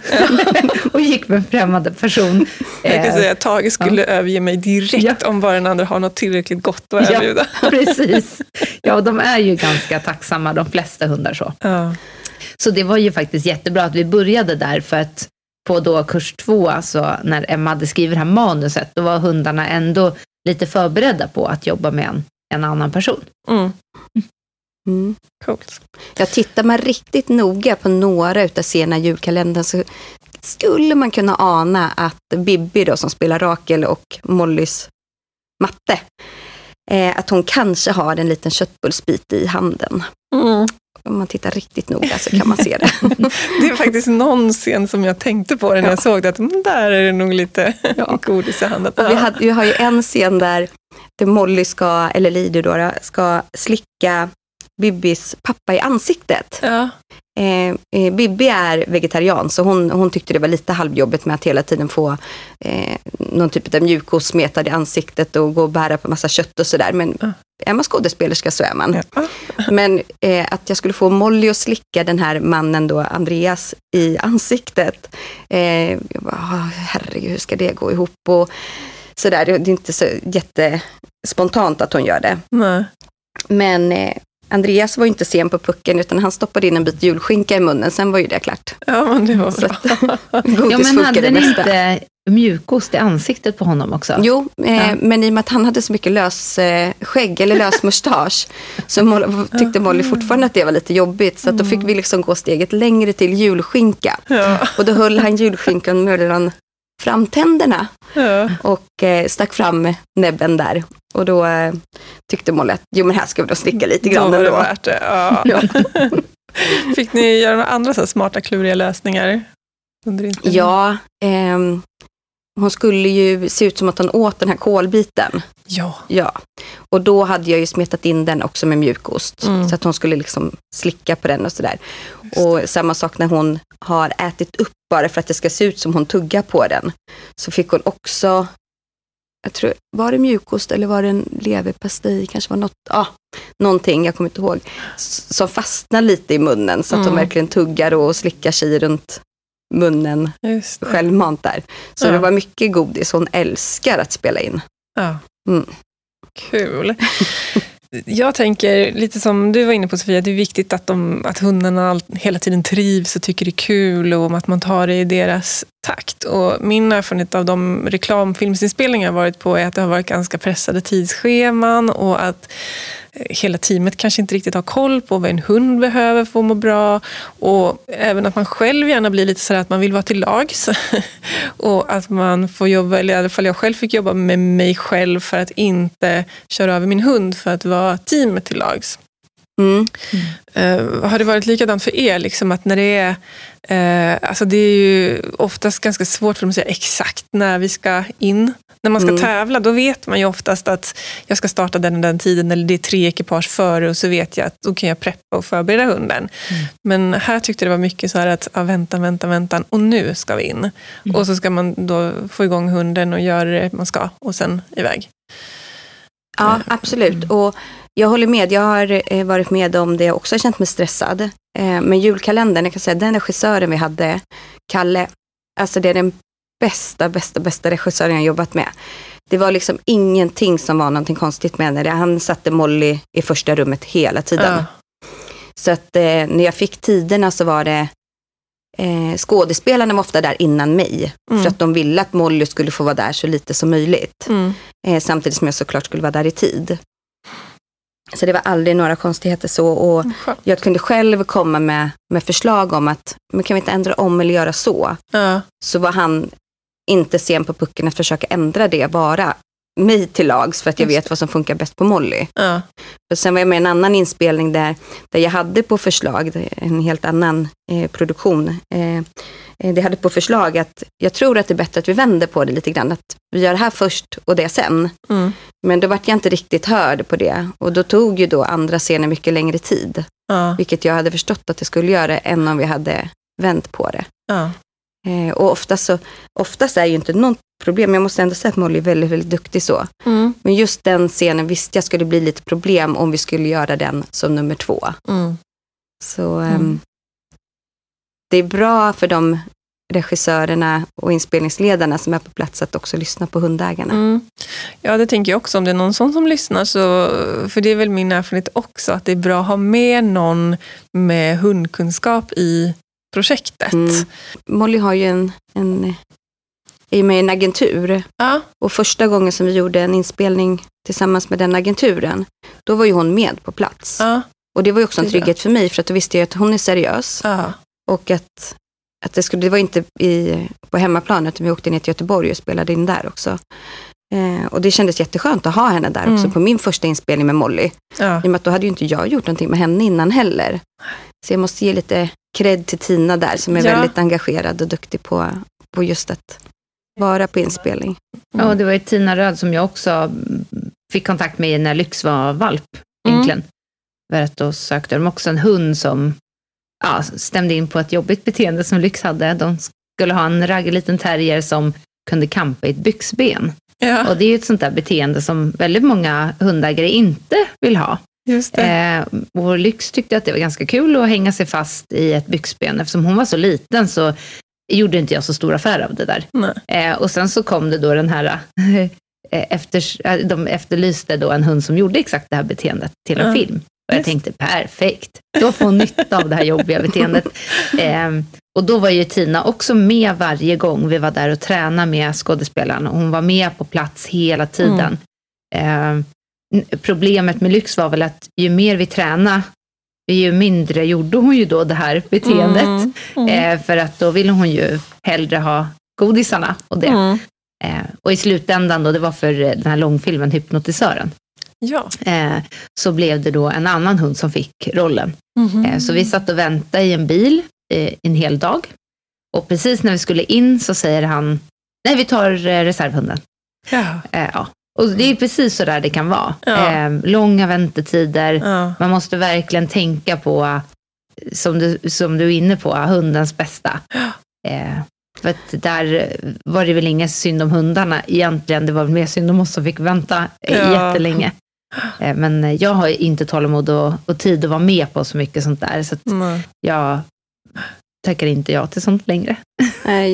och gick med en främmande person. Jag kan säga att Tage skulle ja. överge mig direkt ja. om bara den andra har något tillräckligt gott att erbjuda. Ja, precis. Ja, och de är ju ganska tacksamma, de flesta hundar så. Ja. Så det var ju faktiskt jättebra att vi började där för att på då kurs två, alltså när Emma hade skrivit det här manuset, då var hundarna ändå lite förberedda på att jobba med en, en annan person. Mm. Mm. Coolt. Jag tittar man riktigt noga på några utav sena julkalendern så skulle man kunna ana att Bibi då som spelar Rakel och Mollys matte, eh, att hon kanske har en liten köttbullsbit i handen. Mm. Om man tittar riktigt noga så kan man se det. det är faktiskt någon scen som jag tänkte på när ja. jag såg det, att mm, där är det nog lite ja. godis i handen. Vi, hade, vi har ju en scen där, Molly ska, eller Lido då, ska slicka Bibbis pappa i ansiktet. Ja. Eh, eh, Bibi är vegetarian så hon, hon tyckte det var lite halvjobbigt med att hela tiden få eh, någon typ av mjukost smetad i ansiktet och gå och bära på massa kött och sådär. Men ja. är man skådespelerska så är man. Ja. Men eh, att jag skulle få Molly att slicka den här mannen då, Andreas, i ansiktet. Eh, jag bara, herregud, hur ska det gå ihop? Och, sådär. Det är inte så jättespontant att hon gör det. Nej. Men eh, Andreas var inte sen på pucken utan han stoppade in en bit julskinka i munnen, sen var ju det klart. Ja, men det var bra. ja, men hade ni inte mjukost i ansiktet på honom också? Jo, eh, ja. men i och med att han hade så mycket lös eh, skägg eller lös mustasch så Molly, tyckte Molly fortfarande att det var lite jobbigt. Så då fick vi liksom gå steget längre till julskinka. Ja. Och då höll han julskinkan mellan framtänderna ja. och eh, stack fram näbben där. Och då eh, tyckte Molly att jo men här ska vi då slicka lite grann då var det värt det. Ja. ja. Fick ni göra några andra så smarta kluriga lösningar? Under ja, eh, hon skulle ju se ut som att hon åt den här kolbiten. Ja. ja. Och då hade jag ju smetat in den också med mjukost. Mm. Så att hon skulle liksom slicka på den och sådär. Och samma sak när hon har ätit upp bara för att det ska se ut som hon tuggar på den. Så fick hon också, jag tror, var det mjukost eller var det en leverpastej? Kanske var något, ja, någonting, jag kommer inte ihåg. Som fastnar lite i munnen så att mm. hon verkligen tuggar och slickar sig runt munnen självmant där. Så ja. det var mycket godis. Hon älskar att spela in. Ja. Mm. Kul. Jag tänker, lite som du var inne på Sofia, det är viktigt att, de, att hundarna hela tiden trivs och tycker det är kul och att man tar det i deras takt. Och min erfarenhet av de reklamfilmsinspelningar jag varit på är att det har varit ganska pressade tidsscheman och att Eh, hela teamet kanske inte riktigt har koll på vad en hund behöver för att må bra. Och även att man själv gärna blir lite sådär att man vill vara till lags. och att man får jobba, eller i alla fall jag själv fick jobba med mig själv för att inte köra över min hund för att vara teamet till lags. Mm. Mm. Uh, har det varit likadant för er? Liksom att när det är, uh, alltså det är ju oftast ganska svårt för dem att säga exakt när vi ska in. När man ska mm. tävla, då vet man ju oftast att jag ska starta den och den tiden, eller det är tre ekipage före och så vet jag att då kan jag preppa och förbereda hunden. Mm. Men här tyckte det var mycket så här att, ja, vänta, vänta, vänta, och nu ska vi in. Mm. Och så ska man då få igång hunden och göra det man ska och sen iväg. Ja, absolut. Och jag håller med. Jag har eh, varit med om det också, har känt mig stressad. Eh, men julkalendern, jag kan säga den regissören vi hade, Kalle, alltså det är den bästa, bästa, bästa regissören jag jobbat med. Det var liksom ingenting som var någonting konstigt med henne. Han satte Molly i första rummet hela tiden. Ja. Så att eh, när jag fick tiderna så var det eh, skådespelarna var ofta där innan mig. Mm. För att de ville att Molly skulle få vara där så lite som möjligt. Mm. Eh, samtidigt som jag såklart skulle vara där i tid. Så det var aldrig några konstigheter så. Och jag kunde själv komma med, med förslag om att, men kan vi inte ändra om eller göra så? Ja. Så var han inte sen på pucken att försöka ändra det bara mig till lags för att jag vet vad som funkar bäst på Molly. Ja. Och sen var jag med i en annan inspelning där, där jag hade på förslag, en helt annan eh, produktion, eh, eh, det hade på förslag att jag tror att det är bättre att vi vänder på det lite grann. Att vi gör det här först och det sen. Mm. Men då vart jag inte riktigt hörd på det. Och då tog ju då andra scener mycket längre tid. Ja. Vilket jag hade förstått att det skulle göra än om vi hade vänt på det. Ja. Eh, och oftast, så, oftast är ju inte något problem. Jag måste ändå säga att Molly är väldigt, väldigt duktig så. Mm. Men just den scenen visste jag skulle bli lite problem om vi skulle göra den som nummer två. Mm. Så um, det är bra för de regissörerna och inspelningsledarna som är på plats att också lyssna på hundägarna. Mm. Ja, det tänker jag också. Om det är någon sån som lyssnar, så, för det är väl min erfarenhet också, att det är bra att ha med någon med hundkunskap i projektet. Mm. Molly har ju en, en, är med i en agentur. Ja. Och första gången som vi gjorde en inspelning tillsammans med den agenturen, då var ju hon med på plats. Ja. Och det var ju också en trygghet för mig, för att då visste jag att hon är seriös. Ja. Och att, att det, skulle, det var inte i, på hemmaplan, utan vi åkte ner till Göteborg och spelade in där också. Eh, och det kändes jätteskönt att ha henne där mm. också på min första inspelning med Molly. Ja. I och med att då hade ju inte jag gjort någonting med henne innan heller. Så jag måste ge lite cred till Tina där som är ja. väldigt engagerad och duktig på, på just att vara på inspelning. Mm. Ja, det var ju Tina Röd som jag också fick kontakt med när Lyx var valp mm. egentligen. För att då sökte de också en hund som ja, stämde in på ett jobbigt beteende som Lyx hade. De skulle ha en raggig liten terrier som kunde kampa i ett byxben. Ja. Och det är ju ett sånt där beteende som väldigt många hundägare inte vill ha. Just eh, och Lyx tyckte att det var ganska kul att hänga sig fast i ett byxben. Eftersom hon var så liten så gjorde inte jag så stor affär av det där. Eh, och sen så kom det då den här, eh, efter, eh, de efterlyste då en hund som gjorde exakt det här beteendet till en mm. film. Och jag tänkte perfekt, då får hon nytta av det här jobbiga beteendet. Eh, och då var ju Tina också med varje gång vi var där och tränade med skådespelaren. Hon var med på plats hela tiden. Mm. Eh, problemet med lyx var väl att ju mer vi tränade, ju mindre gjorde hon ju då det här beteendet. Mm, mm. Eh, för att då ville hon ju hellre ha godisarna och det. Mm. Eh, och i slutändan då, det var för den här långfilmen Hypnotisören. Ja. Eh, så blev det då en annan hund som fick rollen. Mm. så vi satt och väntade i en bil eh, en hel dag. Och precis när vi skulle in så säger han, nej vi tar eh, reservhunden. Ja. ja. Och det är precis så där det kan vara. Ja. Eh, långa väntetider. Ja. Man måste verkligen tänka på, som du, som du är inne på, hundens bästa. Eh, för att där var det väl inget synd om hundarna egentligen. Det var mer synd om oss som fick vänta ja. jättelänge. Eh, men jag har inte tålamod och, och tid att vara med på så mycket sånt där. Så jag tackar inte ja till sånt längre.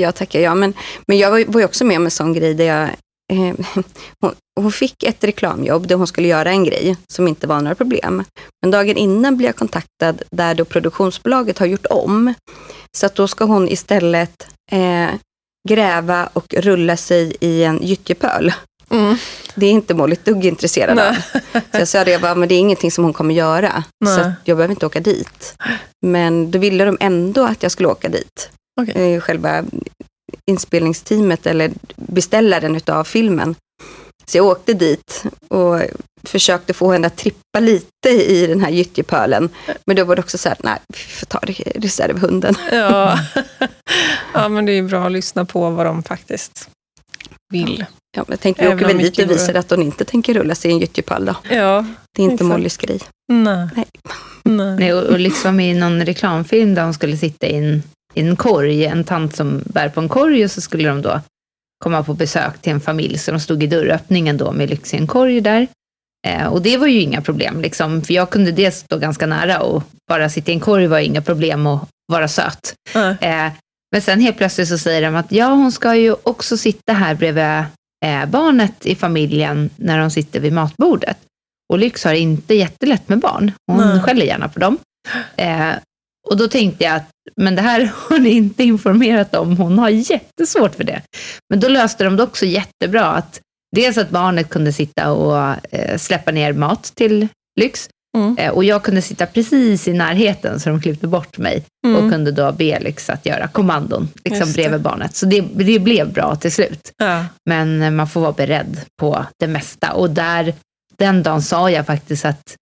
Jag tackar ja, men, men jag var ju också med om en sån grej där jag eh, hon, hon, fick ett reklamjobb där hon skulle göra en grej som inte var några problem. Men dagen innan blev jag kontaktad där då produktionsbolaget har gjort om. Så att då ska hon istället eh, gräva och rulla sig i en gyttjepöl. Mm. Det är inte Molly ett dugg intresserad av. Så jag sa det, jag bara, men det är ingenting som hon kommer göra. Nej. Så jag behöver inte åka dit. Men då ville de ändå att jag skulle åka dit. Okay. Eh, själva inspelningsteamet eller beställaren utav filmen. Så jag åkte dit och försökte få henne att trippa lite i den här gyttjepölen. Men då var det också så här, nej, vi får ta reservhunden. Ja. ja, men det är bra att lyssna på vad de faktiskt vill. Ja, jag tänkte vi åker väl dit och visar att hon inte tänker rulla sig i en gyttjepöl då. Ja, det är inte exakt. Mollys grej. Nej. Nej. Nej. och, och liksom i någon reklamfilm där hon skulle sitta i en, i en korg, en tant som bär på en korg och så skulle de då komma på besök till en familj, så de stod i dörröppningen då med lyx i en korg där. Eh, och det var ju inga problem, liksom, för jag kunde dels stå ganska nära och bara sitta i en korg var inga problem att vara söt. Mm. Eh, men sen helt plötsligt så säger de att ja, hon ska ju också sitta här bredvid eh, barnet i familjen när de sitter vid matbordet. Och Lyx har inte jättelätt med barn. Hon mm. skäller gärna på dem. Eh, och då tänkte jag att, men det här har ni inte informerat om. Hon har jättesvårt för det. Men då löste de det också jättebra. att Dels att barnet kunde sitta och eh, släppa ner mat till Lyx. Mm. Eh, och jag kunde sitta precis i närheten så de klippte bort mig mm. och kunde då be Lyx att göra kommandon liksom bredvid barnet. Så det, det blev bra till slut. Ja. Men eh, man får vara beredd på det mesta. Och där, den dagen sa jag faktiskt att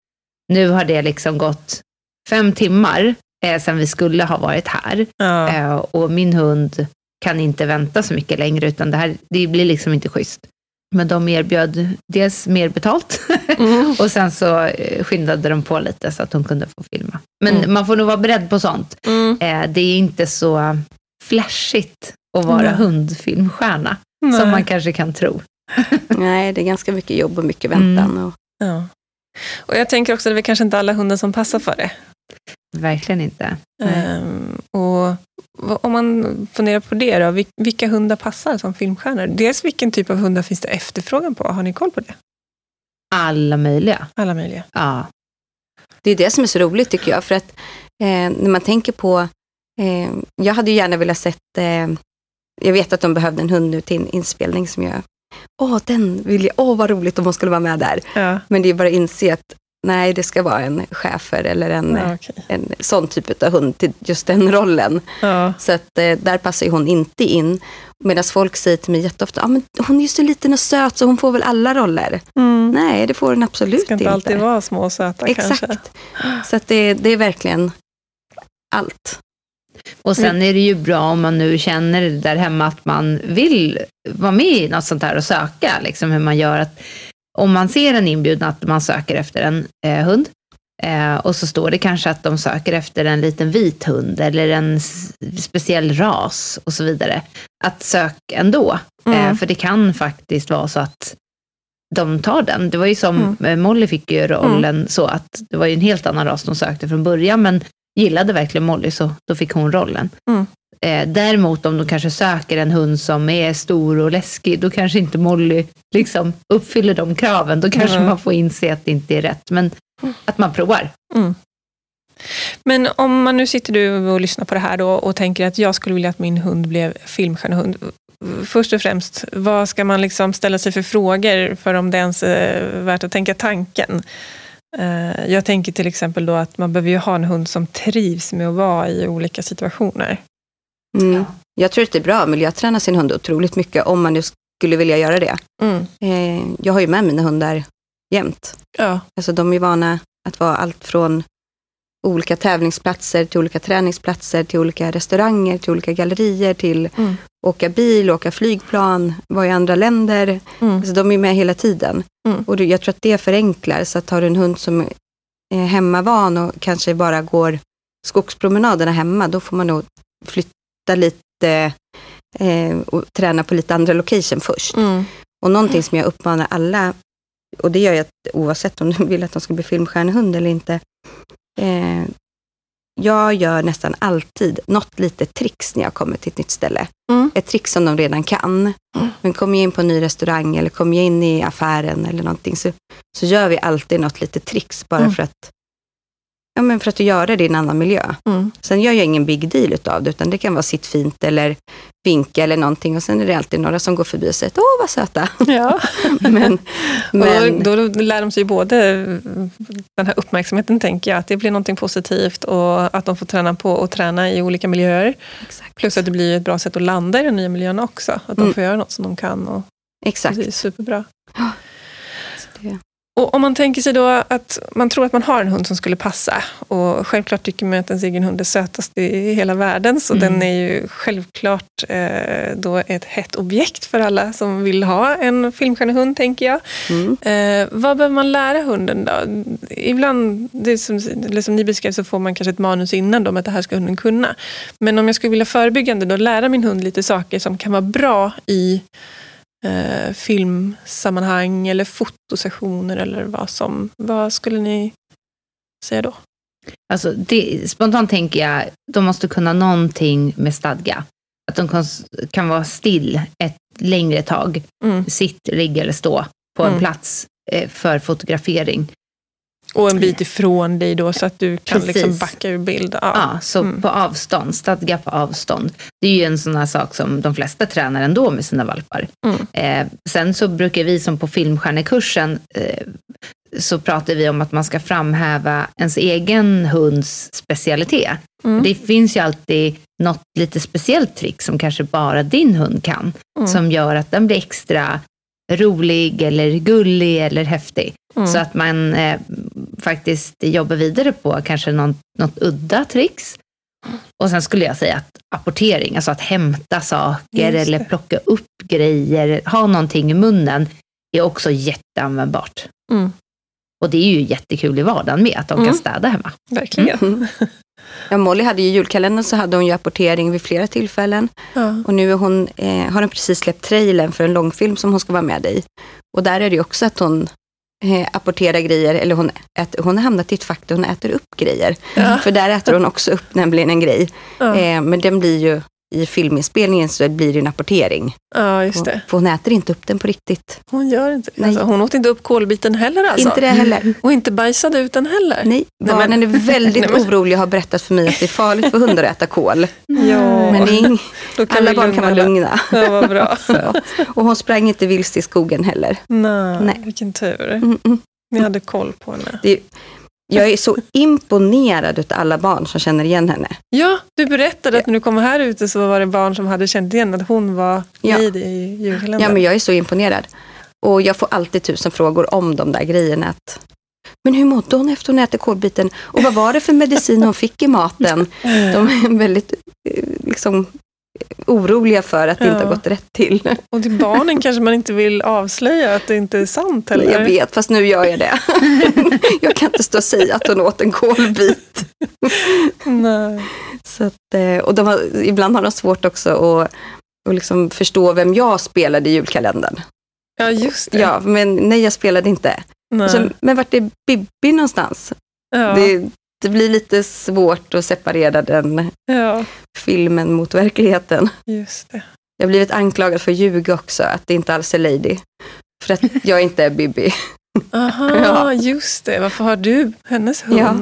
nu har det liksom gått fem timmar eh, sedan vi skulle ha varit här. Ja. Eh, och min hund kan inte vänta så mycket längre, utan det, här, det blir liksom inte schysst. Men de erbjöd dels mer betalt mm. och sen så eh, skyndade de på lite så att hon kunde få filma. Men mm. man får nog vara beredd på sånt. Mm. Eh, det är inte så flashigt att vara hundfilmstjärna som man kanske kan tro. Nej, det är ganska mycket jobb och mycket väntan. Mm. Och... Ja. Och jag tänker också att det är kanske inte alla hundar som passar för det. Verkligen inte. Um, och om man funderar på det då, vilka hundar passar som filmstjärnor? Dels vilken typ av hundar finns det efterfrågan på? Har ni koll på det? Alla möjliga. Alla möjliga. Ja. Det är det som är så roligt tycker jag, för att eh, när man tänker på, eh, jag hade ju gärna velat sett, eh, jag vet att de behövde en hund nu till en inspelning som jag, åh den vill jag, åh vad roligt om hon skulle vara med där. Ja. Men det är bara att inse att Nej, det ska vara en schäfer eller en, ja, okay. en sån typ av hund till just den rollen. Ja. Så att eh, där passar hon inte in. Medan folk säger till mig jätteofta, ah, men hon är ju så liten och söt så hon får väl alla roller. Mm. Nej, det får hon absolut inte. Det ska inte, inte. alltid vara små och söta Exakt. kanske. Så att det, det är verkligen allt. Och sen är det ju bra om man nu känner där hemma att man vill vara med i något sånt här och söka, liksom hur man gör. att om man ser en inbjudan att man söker efter en eh, hund eh, och så står det kanske att de söker efter en liten vit hund eller en speciell ras och så vidare. Att sök ändå, eh, mm. för det kan faktiskt vara så att de tar den. Det var ju som mm. Eh, Molly fick ju rollen mm. så att det var ju en helt annan ras de sökte från början, men gillade verkligen Molly så då fick hon rollen. Mm. Eh, däremot om de kanske söker en hund som är stor och läskig, då kanske inte Molly liksom uppfyller de kraven. Då kanske mm. man får inse att det inte är rätt, men att man provar. Mm. Men om man nu sitter du och lyssnar på det här då och tänker att jag skulle vilja att min hund blev filmstjärnehund. Först och främst, vad ska man liksom ställa sig för frågor för om det ens är värt att tänka tanken? Eh, jag tänker till exempel då att man behöver ju ha en hund som trivs med att vara i olika situationer. Mm. Jag tror att det är bra att miljöträna sin hund otroligt mycket om man nu skulle vilja göra det. Mm. Eh, jag har ju med mina hundar jämt. Ja. Alltså de är vana att vara allt från olika tävlingsplatser till olika träningsplatser, till olika restauranger, till olika gallerier, till mm. åka bil, åka flygplan, vara i andra länder. Mm. Alltså de är med hela tiden. Mm. Och jag tror att det förenklar, så att har du en hund som är hemmavan och kanske bara går skogspromenaderna hemma, då får man nog flytta lite eh, och träna på lite andra location först. Mm. Och någonting som jag uppmanar alla, och det gör jag oavsett om du vill att de ska bli filmstjärnehund eller inte. Eh, jag gör nästan alltid något litet tricks när jag kommer till ett nytt ställe. Mm. Ett trick som de redan kan. Mm. Men kommer jag in på en ny restaurang eller kommer jag in i affären eller någonting så, så gör vi alltid något litet tricks bara mm. för att Ja, men för att göra det i en annan miljö. Mm. Sen gör jag ingen big deal utav det, utan det kan vara sitt fint eller vinka eller någonting. Och sen är det alltid några som går förbi och säger, åh vad söta. Ja. men, men, då, då lär de sig både den här uppmärksamheten, tänker jag, att det blir någonting positivt och att de får träna på och träna i olika miljöer. exakt. Plus att det blir ett bra sätt att landa i den nya miljön också. Att de Mm. får göra något som de kan. Och exakt. Det är superbra. Så det- Och om man tänker sig då att man tror att man har en hund som skulle passa och självklart tycker man att ens egen hund är sötast i hela världen så Mm. den är ju självklart eh, då ett hett objekt för alla som vill ha en filmstjärnehund tänker jag. Mm. Eh, vad behöver man lära hunden då? Ibland, det som, eller som ni beskrev, så får man kanske ett manus innan om att det här ska hunden kunna. Men om jag skulle vilja förebyggande då lära min hund lite saker som kan vara bra i eh, filmsammanhang eller fotosessioner eller vad som, vad skulle ni säga då? Alltså, det, spontant tänker jag, de måste kunna någonting med stadga. Att de kan, kan vara still ett längre tag, Mm. sitt, ligga eller stå på en Mm. plats eh, för fotografering. Och en bit ifrån dig då så att du kan Precis. liksom backa ur bild. Ja. Ja, så Mm. på avstånd, stadga på avstånd. Det är ju en sån här sak som de flesta tränar ändå med sina valpar. Mm. Eh, sen så brukar vi som på filmstjärnekursen eh, så pratar vi om att man ska framhäva ens egen hunds specialitet. Mm. Det finns ju alltid något lite speciellt trick som kanske bara din hund kan. Mm. Som gör att den blir extra rolig eller gullig eller häftig. Mm. Så att man eh, faktiskt jobbar vidare på kanske någon, något udda tricks. Och sen skulle jag säga att apportering, alltså att hämta saker eller plocka upp grejer, ha någonting i munnen, är också jätteanvändbart. Mm. Och det är ju jättekul i vardagen med, att de Mm. kan städa hemma. Verkligen. Mm. Ja, Molly hade ju julkalendern så hade hon ju apportering vid flera tillfällen. Ja. Och nu är hon, eh, har hon precis släppt trailern för en långfilm som hon ska vara med i. Och där är det ju också att hon eh, apporterar grejer, eller hon, äter, hon har hamnat i ett fack där hon äter upp grejer. Ja. För där äter hon också upp nämligen en grej. Ja. Eh, men den blir ju, i filminspelningen så blir det en apportering. ja, just det. För hon äter inte upp den på riktigt. Hon gör inte. Nej. Alltså, hon åt inte upp kolbiten heller alltså? Inte det heller. Och inte bajsade ut den heller? Nej, Nej, barnen är väldigt men- oroliga och har berättat för mig att det är farligt för hundar att äta kol. Ja, Men ing- alla barn kan vara lugna. Ja, vad bra. Och hon sprang inte vilse i skogen heller. Nej, Nej. vilken tur. Mm, mm. Ni hade koll på henne. Det, jag är så imponerad av alla barn som känner igen henne. Ja, du berättade att när du kom här ute så var det barn som hade känt igen att hon var Ja. Lady i julkalendern. Ja, men jag är så imponerad. Och jag får alltid tusen frågor om de där grejerna. Att, men hur mådde hon efter hon äter kolbiten? Och vad var det för medicin hon fick i maten? De är väldigt eh, liksom, oroliga för att det inte har gått rätt till. Och till barnen kanske man inte vill avslöja att det inte är sant heller. Jag vet, fast nu gör jag det. jag kan inte stå och säga att hon åt en kolbit. Nej. Så att, eh, och har, ibland har de svårt också att, att liksom förstå vem jag spelade i julkalendern. Ja, just det. Ja, men nej, jag spelade inte. Nej. Och så, men vart är Bibi någonstans? ja. Det, det blir lite svårt att separera den ja, filmen mot verkligheten. just det. Jag har blivit anklagad för att ljuga också, att det inte alls är Lady. För att jag inte är Bibi. Aha, Ja. just det. Varför har du hennes Ja.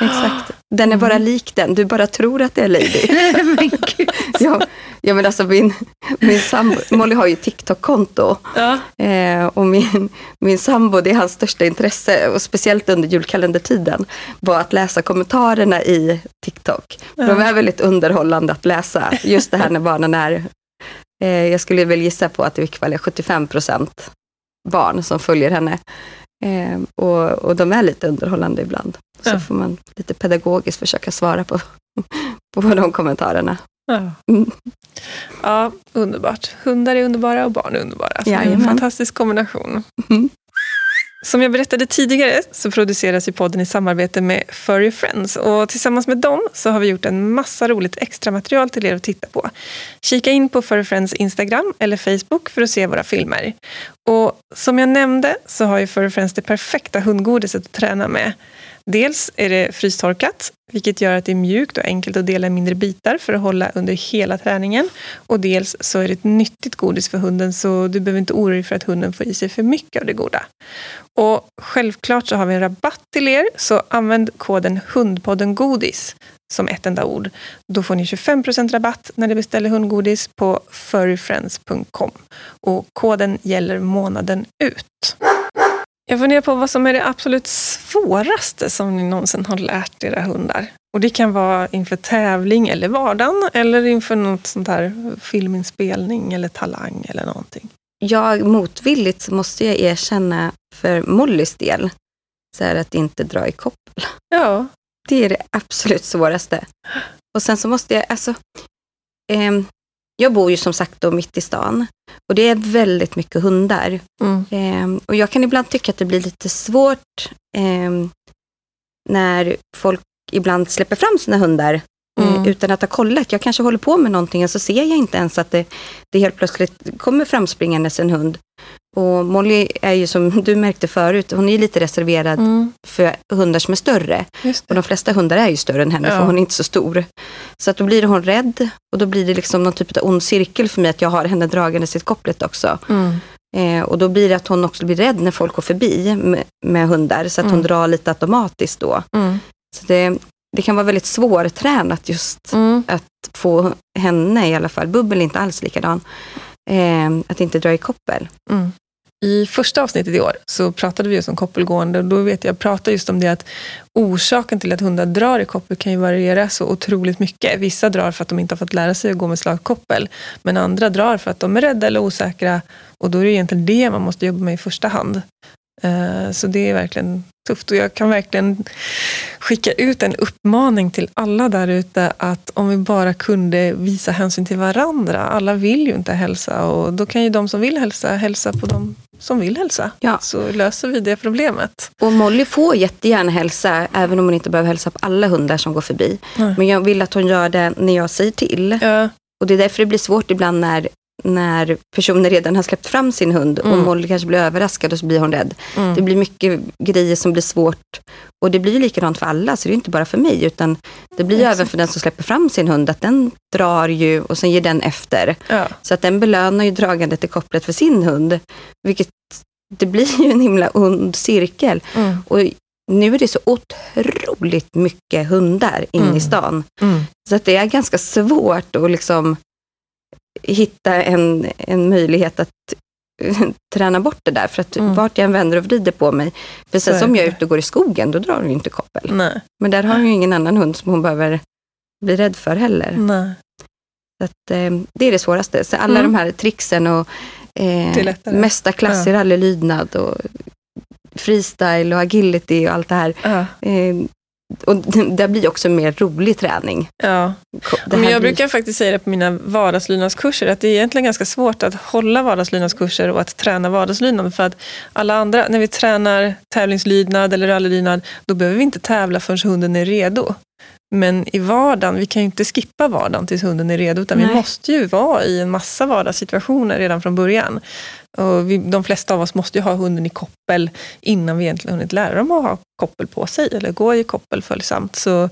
Exakt. Den är bara Mm. lik den, du bara tror att det är Lady. Men gud. Ja, ja men alltså min, min sambo, Molly har ju TikTok-konto. Ja, Eh, och min, min sambo, det är hans största intresse, och speciellt under julkalendertiden, var att läsa kommentarerna i TikTok. För De Ja. är väldigt underhållande att läsa, just det här när barnen är, eh, jag skulle väl gissa på att det är 75 procent barn som följer henne. Eh, och, och de är lite underhållande ibland. Så Ja. får man lite pedagogiskt försöka svara på, på de kommentarerna. ja. Mm. ja, underbart. Hundar är underbara och barn är underbara. Så det är en fantastisk kombination. Mm. Som jag berättade tidigare så produceras ju podden i samarbete med Furry Friends och tillsammans med dem så har vi gjort en massa roligt extra material till er att titta på. Kika in på Furry Friends Instagram eller Facebook för att se våra filmer. Och som jag nämnde så har ju Furry Friends det perfekta hundgodiset att träna med. Dels är det frystorkat, vilket gör att det är mjukt och enkelt att dela i mindre bitar för att hålla under hela träningen. Och dels så är det ett nyttigt godis för hunden så du behöver inte oroa dig för att hunden får i sig för mycket av det goda. Och självklart så har vi en rabatt till er, så använd koden Hundpodden Godis som ett enda ord. Då får ni 25% rabatt när ni beställer hundgodis på furryfriends.com. Och koden gäller månaden ut. Jag funderar på vad som är det absolut svåraste som ni någonsin har lärt era hundar. Och det kan vara inför tävling eller vardagen eller inför något sånt här filminspelning eller talang eller någonting. Jag motvilligt måste jag erkänna för Mollys del, så är det att inte dra i koppel. Ja. Det är det absolut svåraste. Och sen så måste jag, alltså, eh, jag bor ju som sagt då mitt i stan och det är väldigt mycket hundar. Mm. Eh, och jag kan ibland tycka att det blir lite svårt eh, när folk ibland släpper fram sina hundar Mm. utan att ha kollat. Jag kanske håller på med någonting och så ser jag inte ens att det, det helt plötsligt kommer framspringandes en hund. Och Molly är ju som du märkte förut, hon är lite reserverad Mm. för hundar som är större. Och de flesta hundar är ju större än henne, Ja. för hon är inte så stor. Så att då blir hon rädd och då blir det liksom någon typ av ond cirkel för mig att jag har henne dragandes i kopplet också. Mm. Eh, och då blir det att hon också blir rädd när folk går förbi med, med hundar, så att hon Mm. drar lite automatiskt då. Mm. Så det, det kan vara väldigt svårtränat just Mm. att få henne i alla fall, Bubbel är inte alls likadan, eh, att inte dra i koppel. Mm. I första avsnittet i år så pratade vi just om koppelgående och då vet jag pratade just om det att orsaken till att hundar drar i koppel kan ju variera så otroligt mycket. Vissa drar för att de inte har fått lära sig att gå med slagkoppel, men andra drar för att de är rädda eller osäkra och då är det egentligen det man måste jobba med i första hand. Eh, Så det är verkligen tufft och jag kan verkligen skicka ut en uppmaning till alla där ute att om vi bara kunde visa hänsyn till varandra. Alla vill ju inte hälsa och då kan ju de som vill hälsa hälsa på de som vill hälsa. Ja. Så löser vi det problemet. Och Molly får jättegärna hälsa, även om hon inte behöver hälsa på alla hundar som går förbi. Nej. Men jag vill att hon gör det när jag säger till. Ja, Och det är därför det blir svårt ibland när, när personer redan har släppt fram sin hund och Mm. Molly kanske blir överraskad och så blir hon rädd. mm. Det blir mycket grejer som blir svårt. Och det blir likadant för alla, så det är inte bara för mig, utan det blir Exakt. även för den som släpper fram sin hund, att den drar ju och sen ger den efter. ja. Så att den belönar ju dragandet i kopplet för sin hund, vilket det blir ju en himla ond cirkel. Mm. Och nu är det så otroligt mycket hundar inne Mm. i stan. Mm. Så att det är ganska svårt att liksom hitta en, en möjlighet att träna bort det där. För att Mm. vart jag än vänder och vrider på mig. För sen som jag är ute och går i skogen, då drar hon ju inte koppel. Nej. Men där har hon ju ingen annan hund som hon behöver bli rädd för heller. Nej. Så att, eh, det är det svåraste. Så alla Mm. de här tricksen och eh, mesta klass i rallylydnad och freestyle och agility och allt det här. Ja. Eh, och det blir också mer rolig träning. Ja. Men jag blir- brukar faktiskt säga det på mina vardagslydnadskurser, att det är egentligen ganska svårt att hålla vardagslydnadskurser och att träna vardagslydnad. För att alla andra, när vi tränar tävlingslydnad eller rallylydnad, då behöver vi inte tävla förrän hunden är redo. Men i vardagen, vi kan ju inte skippa vardagen tills hunden är redo, utan vi Nej. måste ju vara i en massa vardagssituationer redan från början. Och vi, de flesta av oss måste ju ha hunden i koppel innan vi egentligen hunnit lära dem att ha koppel på sig, eller gå i koppel följsamt. Så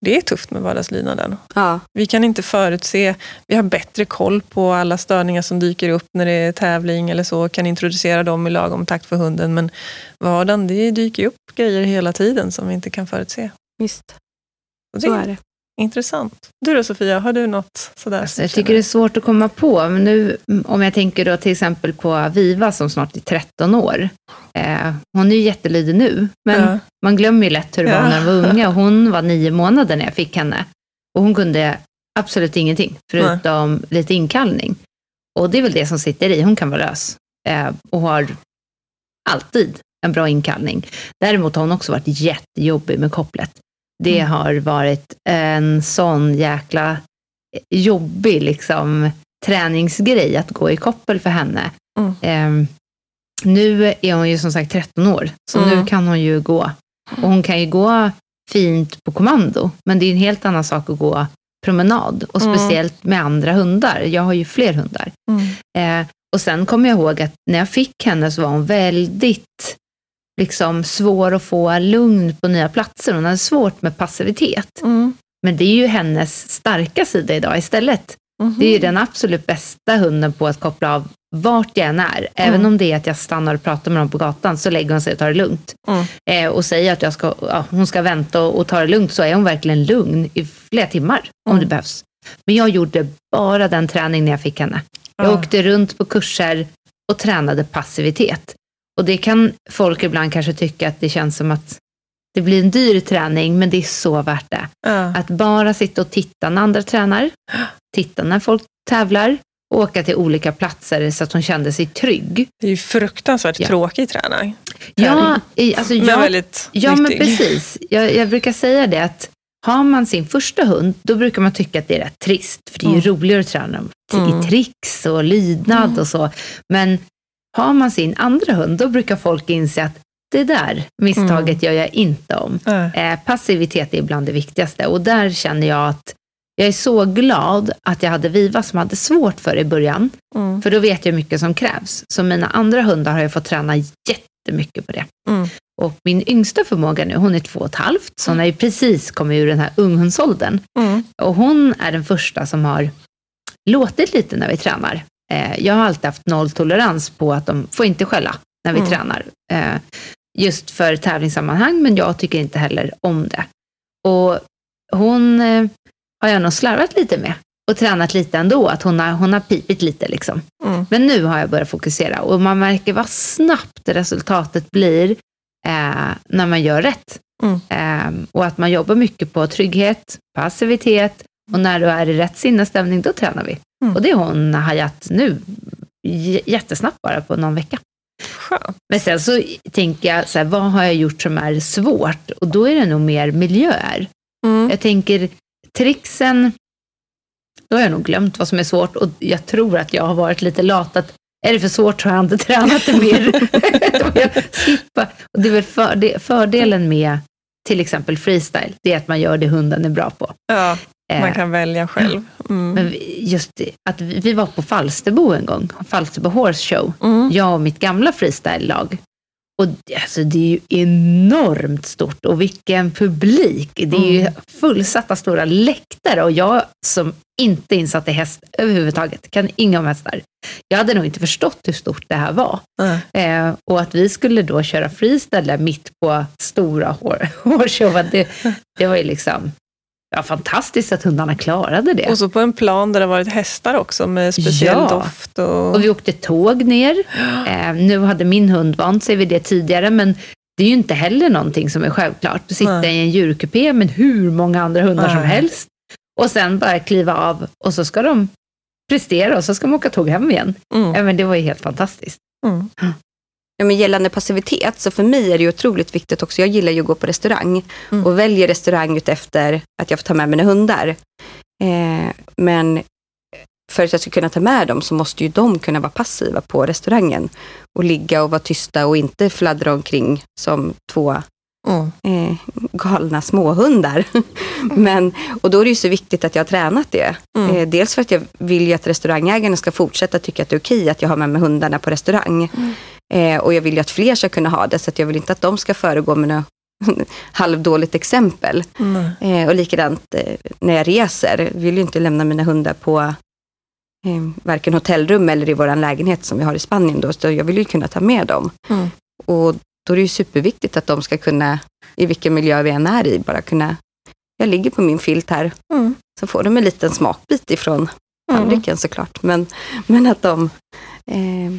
det är tufft med vardagslydnaden. Ja, Vi kan inte förutse, vi har bättre koll på alla störningar som dyker upp när det är tävling eller så, kan introducera dem i lagom takt för hunden. Men vardagen, det dyker upp grejer hela tiden som vi inte kan förutse. visst. Så är det. Intressant. Du då Sofia, har du något sådär? Alltså, jag tycker det är svårt att komma på. Men nu, om jag tänker då till exempel på Viva som snart är 13 år. Eh, hon är ju jättelydig nu, men Ja. man glömmer ju lätt hur det Ja. var när hon var unga. Hon var nio månader när jag fick henne. Och hon kunde absolut ingenting, förutom lite inkallning. Och det är väl det som sitter i. Hon kan vara lös eh, och har alltid en bra inkallning. Däremot har hon också varit jättejobbig med kopplet. Det Mm. har varit en sån jäkla jobbig liksom, träningsgrej att gå i koppel för henne. Mm. Ehm, nu är hon ju som sagt 13 år, så Mm. nu kan hon ju gå. Och hon kan ju gå fint på kommando, men det är en helt annan sak att gå promenad. Och Mm. speciellt med andra hundar. Jag har ju fler hundar. Eh, och sen kommer jag ihåg att när jag fick henne så var hon väldigt liksom svår att få lugn på nya platser. Hon hade svårt med passivitet. Mm. Men det är ju hennes starka sida idag istället. Mhm. Det är ju den absolut bästa hunden på att koppla av vart jag än är. Även Mm. om det är att jag stannar och pratar med dem på gatan så lägger hon sig och tar det lugnt. Mm. Eh, och säger att jag ska, ja, hon ska vänta och, och ta det lugnt så är hon verkligen lugn i flera timmar om Mm. det behövs. Men jag gjorde bara den träning när jag fick henne. Jag Ja. åkte runt på kurser och tränade passivitet. Och det kan folk ibland kanske tycka att det känns som att det blir en dyr träning, men det är så värt det. Ja. Att bara sitta och titta när andra tränar, titta när folk tävlar, åka till olika platser så att hon kände sig trygg. Det är ju fruktansvärt Ja. tråkig träning. Ja, i, alltså Men jag, väldigt ja men precis. Jag, jag brukar säga det att har man sin första hund, då brukar man tycka att det är rätt trist, för det är ju Mm. roligare att träna dem Mm. i tricks och lydnad och så. Men har man sin andra hund, då brukar folk inse att det där misstaget Mm. gör jag inte om. Ja. Eh, passivitet är ibland det viktigaste och där känner jag att jag är så glad att jag hade Viva som hade svårt för det i början. Mm. För då vet jag hur mycket som krävs. Så mina andra hundar har jag fått träna jättemycket på det. Mm. Och min yngsta förmåga nu, hon är två och ett halvt, så hon har ju precis kommit ur den här unghundsåldern. Mm. Och hon är den första som har låtit lite när vi tränar. Eh, jag har alltid haft nolltolerans på att de får inte skälla när vi Mm. tränar. Eh, just för tävlingssammanhang, men jag tycker inte heller om det. Och hon eh, har jag nog slarvat lite med och tränat lite ändå, att hon har, hon har pipit lite liksom. Mm. Men nu har jag börjat fokusera och man märker vad snabbt resultatet blir eh, när man gör rätt. Mm. Eh, och att man jobbar mycket på trygghet, passivitet och när du är i rätt sinnesstämning, då tränar vi. Mm. Och det har hon hajat nu, j- jättesnabbt bara på någon vecka. Skönt. Men sen så tänker jag, så här, vad har jag gjort som är svårt? Och då är det nog mer miljöer. Mm. Jag tänker tricksen, då har jag nog glömt vad som är svårt och jag tror att jag har varit lite lat. Att är det för svårt så har jag inte tränat det mer. Och det är väl för, det, fördelen med till exempel freestyle, det är att man gör det hunden är bra på. Ja, man Eh, kan välja själv. Mm. Men just att vi, var på Falsterbo en gång, Falsterbo Horse Show, Mm. jag och mitt gamla freestyle-lag. Och det- alltså, det är ju enormt stort och vilken publik. Det är ju Mm. fullsatta stora läktare och jag som inte är insatt i häst överhuvudtaget, kan inga om hästar. Jag hade nog inte förstått hur stort det här var. Ja. Eh, och att vi skulle då köra freestyle mitt på stora hår- hårshowen, det, det var ju liksom ja, fantastiskt att hundarna klarade det. Och så på en plan där det varit hästar också med speciell Ja. doft. Och... Och vi åkte tåg ner. Eh, nu hade min hund vant sig vid det tidigare, men det är ju inte heller någonting som är självklart. Att sitta Nej. i en djurkupé med hur många andra hundar som Nej. helst och sen bara kliva av och så ska de prestera och så ska de åka tåg hem igen. Mm. Ja, men det var ju helt fantastiskt. Mm. Ja, men gällande passivitet, så för mig är det otroligt viktigt också. Jag gillar ju att gå på restaurang Mm. och väljer restaurang utefter att jag får ta med mina hundar. Eh, men för att jag ska kunna ta med dem så måste ju de kunna vara passiva på restaurangen och ligga och vara tysta och inte fladdra omkring som två Mm. eh, galna småhundar. Men, och då är det ju så viktigt att jag har tränat det. Mm. Eh, dels för att jag vill ju att restaurangägarna ska fortsätta tycka att det är okej att jag har med mig hundarna på restaurang. Eh, och jag vill ju att fler ska kunna ha det, så att jag vill inte att de ska föregå med något halvdåligt exempel. Nej. Eh, och likadant eh, när jag reser, vill ju inte lämna mina hundar på eh, varken hotellrum eller i vår lägenhet som vi har i Spanien. Då, så jag vill ju kunna ta med dem. Mm. Och då är det ju superviktigt att de ska kunna, i vilken miljö vi än är i, bara kunna, jag ligger på min filt här, Mm. så får de en liten smakbit ifrån Mm. tallriken såklart. Men, men att de eh,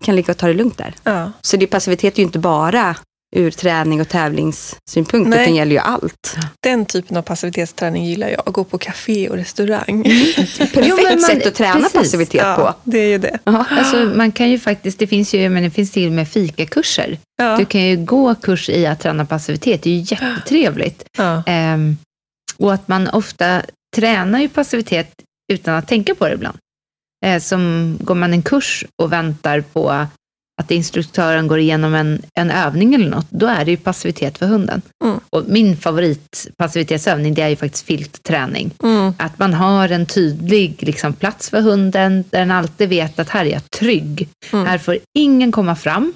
kan ligga och ta det lugnt där. Ja. Så det passivitet är ju inte bara ur träning och tävlingssynpunkt, Nej. utan gäller ju allt. Den typen av passivitetsträning gillar jag. Att gå på café och restaurang. Perfekt Jo, men man- sätt att träna precis. passivitet ja, på. det är ju det. Alltså, man kan ju faktiskt, det finns ju men det finns till och med fikakurser. Ja. Du kan ju gå kurs i att träna passivitet, det är ju jättetrevligt. Ja. Ehm, och att man ofta tränar ju passivitet utan att tänka på det ibland. Eh, som går man en kurs och väntar på att instruktören går igenom en, en övning eller något, då är det ju passivitet för hunden. Mm. Och min favoritpassivitetsövning, det är ju faktiskt filtträning. Mm. Att man har en tydlig liksom, plats för hunden, där den alltid vet att här är jag trygg. Mm. Här får ingen komma fram,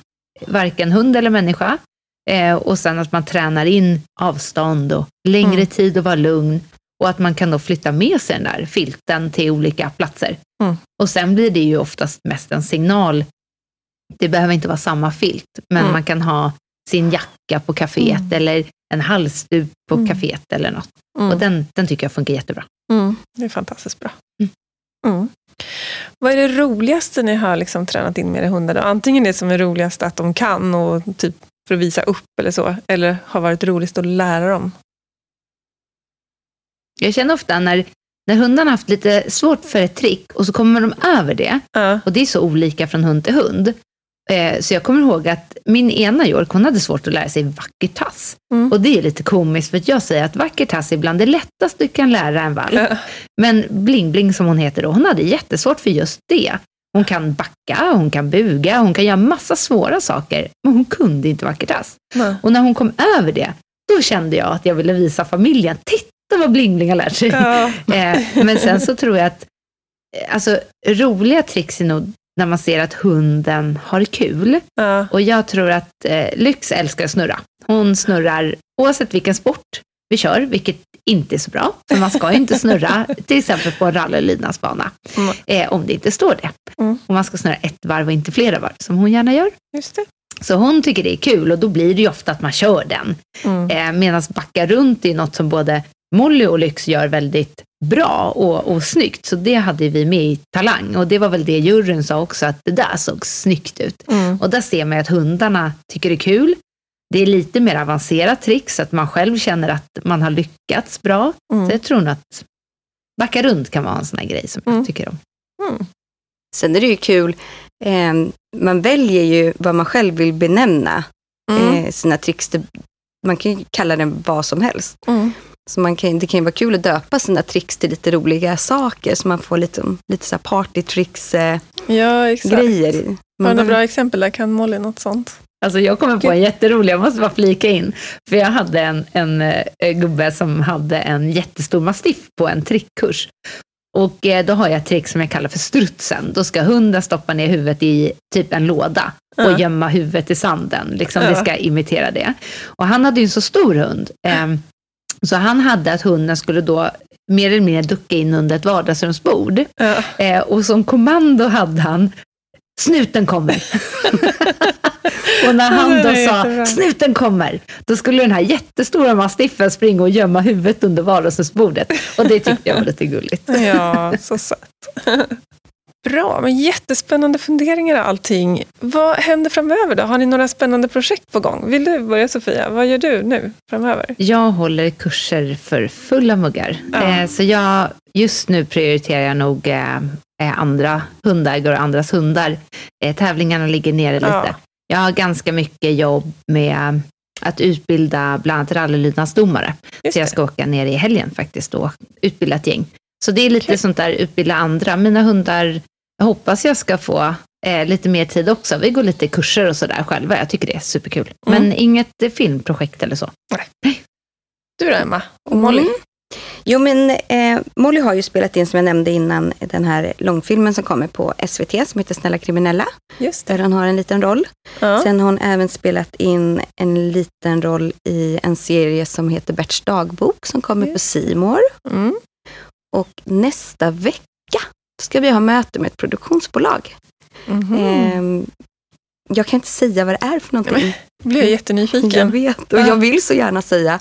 varken hund eller människa. Eh, och sen att man tränar in avstånd och längre Mm. tid att vara lugn. Och att man kan då flytta med sig den där filten till olika platser. Mm. Och sen blir det ju oftast mest en signal. Det behöver inte vara samma filt, men Mm. man kan ha sin jacka på kaféet Mm. eller en halsduk på Mm. kaféet eller något. Mm. Och den, den tycker jag funkar jättebra. Mm. Det är fantastiskt bra. Mm. Vad är det roligaste ni har liksom tränat in med era hundar? Då? Antingen det som är roligast att de kan och typ för att visa upp eller så, eller har varit roligast att lära dem? Jag känner ofta när, när hundarna haft lite svårt för ett trick och så kommer de över det, Ja. och det är så olika från hund till hund. Eh, så jag kommer ihåg att min ena York, hon hade svårt att lära sig vacker tass. Mm. Och det är lite komiskt för att jag säger att vacker tass är bland det lättaste du kan lära en valp. Ja. Men Bling Bling som hon heter då, hon hade jättesvårt för just det. Hon kan backa, hon kan buga, hon kan göra massa svåra saker, men hon kunde inte vacker tass. Nej. Och när hon kom över det, då kände jag att jag ville visa familjen, titta vad Bling Bling har lärt sig. Ja. Eh, men sen så tror jag att eh, alltså, roliga tricks är nog när man ser att hunden har kul. Ja. Och jag tror att eh, Lyx älskar att snurra. Hon snurrar oavsett vilken sport vi kör, vilket inte är så bra. För man ska ju inte snurra till exempel på en rally eller lydnadsbana. Mm. Eh, om det inte står det. Mm. Och man ska snurra ett varv och inte flera varv, som hon gärna gör. Just det. Så hon tycker det är kul och då blir det ju ofta att man kör den. Mm. Eh, Medan backa runt är något som både Molly och Lyx gör väldigt bra och, och snyggt. Så det hade vi med i Talang. Och det var väl det juryn sa också, att det där såg snyggt ut. Mm. Och där ser man att hundarna tycker det är kul. Det är lite mer avancerat trick, så att man själv känner att man har lyckats bra. Så Mm. jag tror nog att backa runt kan vara en sån här grej som Mm. jag tycker om. Mm. Sen är det ju kul, eh, man väljer ju vad man själv vill benämna Mm. eh, sina tricks. Man kan ju kalla det vad som helst. Så man kan, det kan ju vara kul att döpa sina tricks till lite roliga saker, så man får lite, lite så här partytricks-grejer. Ja, exakt. Har du bra exempel där? Kan Molly något sånt? Alltså jag kommer på en jätterolig, jag måste bara flika in. För jag hade en, en eh, gubbe som hade en jättestor mastiff på en trickkurs. Och eh, då har jag ett trick som jag kallar för strutsen. Då ska hunden stoppa ner huvudet i typ en låda och Ja. gömma huvudet i sanden. Liksom, Ja. Det ska imitera det. Och han hade ju en så stor hund. Eh, så han hade att hunden skulle då mer eller mindre ducka in under ett vardagsrumsbord. Ja. Eh, och som kommando hade han Snuten kommer. och när han då sa snuten kommer, då skulle den här jättestora mastiffen springa och gömma huvudet under vardagsrumsbordet. Och det tyckte jag var lite gulligt. Ja, så sött. Bra, men jättespännande funderingar allting. Vad händer framöver då? Har ni några spännande projekt på gång? Vill du börja Sofia? Vad gör du nu framöver? Jag håller kurser för fulla muggar. Ja. Eh, så jag, just nu prioriterar jag nog eh, eh, andra hundägare och andras hundar. Tävlingarna ligger nere lite. Ja. Jag har ganska mycket jobb med att utbilda bland annat rallylydnadsdomare. Så jag ska åka ner i helgen faktiskt och utbilda ett gäng. Så det är lite Kul. sånt där, utbilda andra. Mina hundar, jag hoppas jag ska få eh, lite mer tid också. Vi går lite kurser och sådär själva. Jag tycker det är superkul. Mm. Men inget eh, filmprojekt eller så. Du då Emma? Och Molly? Mm. Jo, men eh, Molly har ju spelat in, som jag nämnde innan, den här långfilmen som kommer på SVT, som heter Snälla kriminella, Just det. där hon har en liten roll. Ja. Sen har hon även spelat in en liten roll i en serie som heter Berts dagbok, som kommer på Simor. Mm. Och nästa vecka ska vi ha möte med ett produktionsbolag. Mhm. Ehm, jag kan inte säga vad det är för någonting. blir jag jättenyfiken. Jag vet och Ja. jag vill så gärna säga.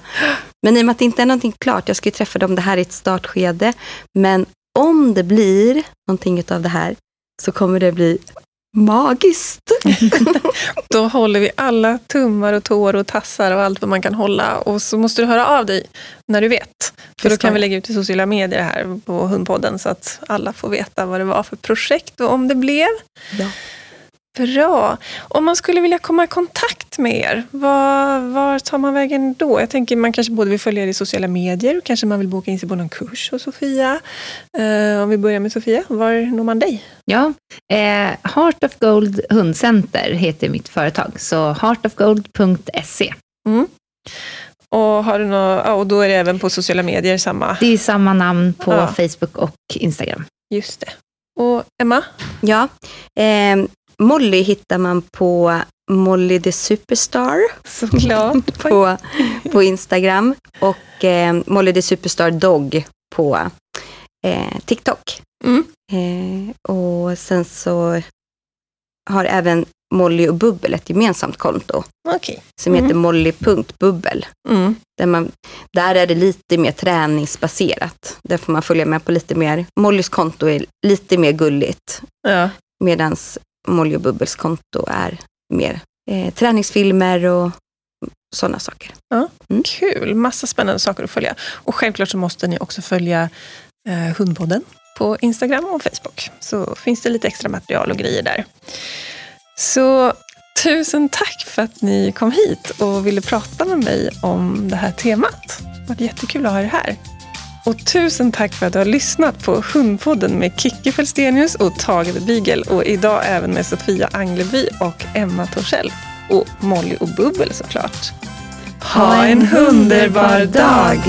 Men i och med att det inte är någonting klart, jag ska ju träffa dem, det här är ett startskede. Men om det blir någonting av det här så kommer det bli magiskt. Då håller vi alla tummar och tår och tassar och allt vad man kan hålla. Och så måste du höra av dig när du vet. För då kan vi lägga ut i sociala medier här på Hundpodden så att alla får veta vad det var för projekt och om det blev. Ja. Bra. Om man skulle vilja komma i kontakt med er, var, var tar man vägen då? Jag tänker man kanske både vill följa er i sociala medier, kanske man vill boka in sig på någon kurs hos Sofia. Eh, om vi börjar med Sofia, var når man dig? Ja, eh, Heart of Gold Hundcenter heter mitt företag. Så heartofgold.se. Och, har du nå, ja, och då är det även på sociala medier samma? Det är samma namn på Ja. Facebook och Instagram. Just det. Och Emma? Ja, ehm, Molly hittar man på Molly the Superstar. Såklart. på, på Instagram. Och eh, Molly the Superstar Dog på eh, TikTok. Mm. Eh, och sen så har även Molly och Bubbel ett gemensamt konto Okej. som Mm. heter molly.bubbel. Mm. Där, man, där är det lite mer träningsbaserat. Där får man följa med på lite mer, Mollys konto är lite mer gulligt. Ja. Medan Molly och Bubbels konto är mer eh, träningsfilmer och sådana saker. Kul, massa spännande saker att följa. Och självklart så måste ni också följa eh, Hundpodden på Instagram och Facebook. Så finns det lite extra material och grejer där. Så tusen tack för att ni kom hit och ville prata med mig om det här temat. Det var jättekul att ha er här. Och tusen tack för att du har lyssnat på Hundpodden med Kicki Felstenius och Tage the Beagle och idag även med Sofia Angleby och Emma Torssell. Och Molly och Bubbel såklart. Ha en underbar dag!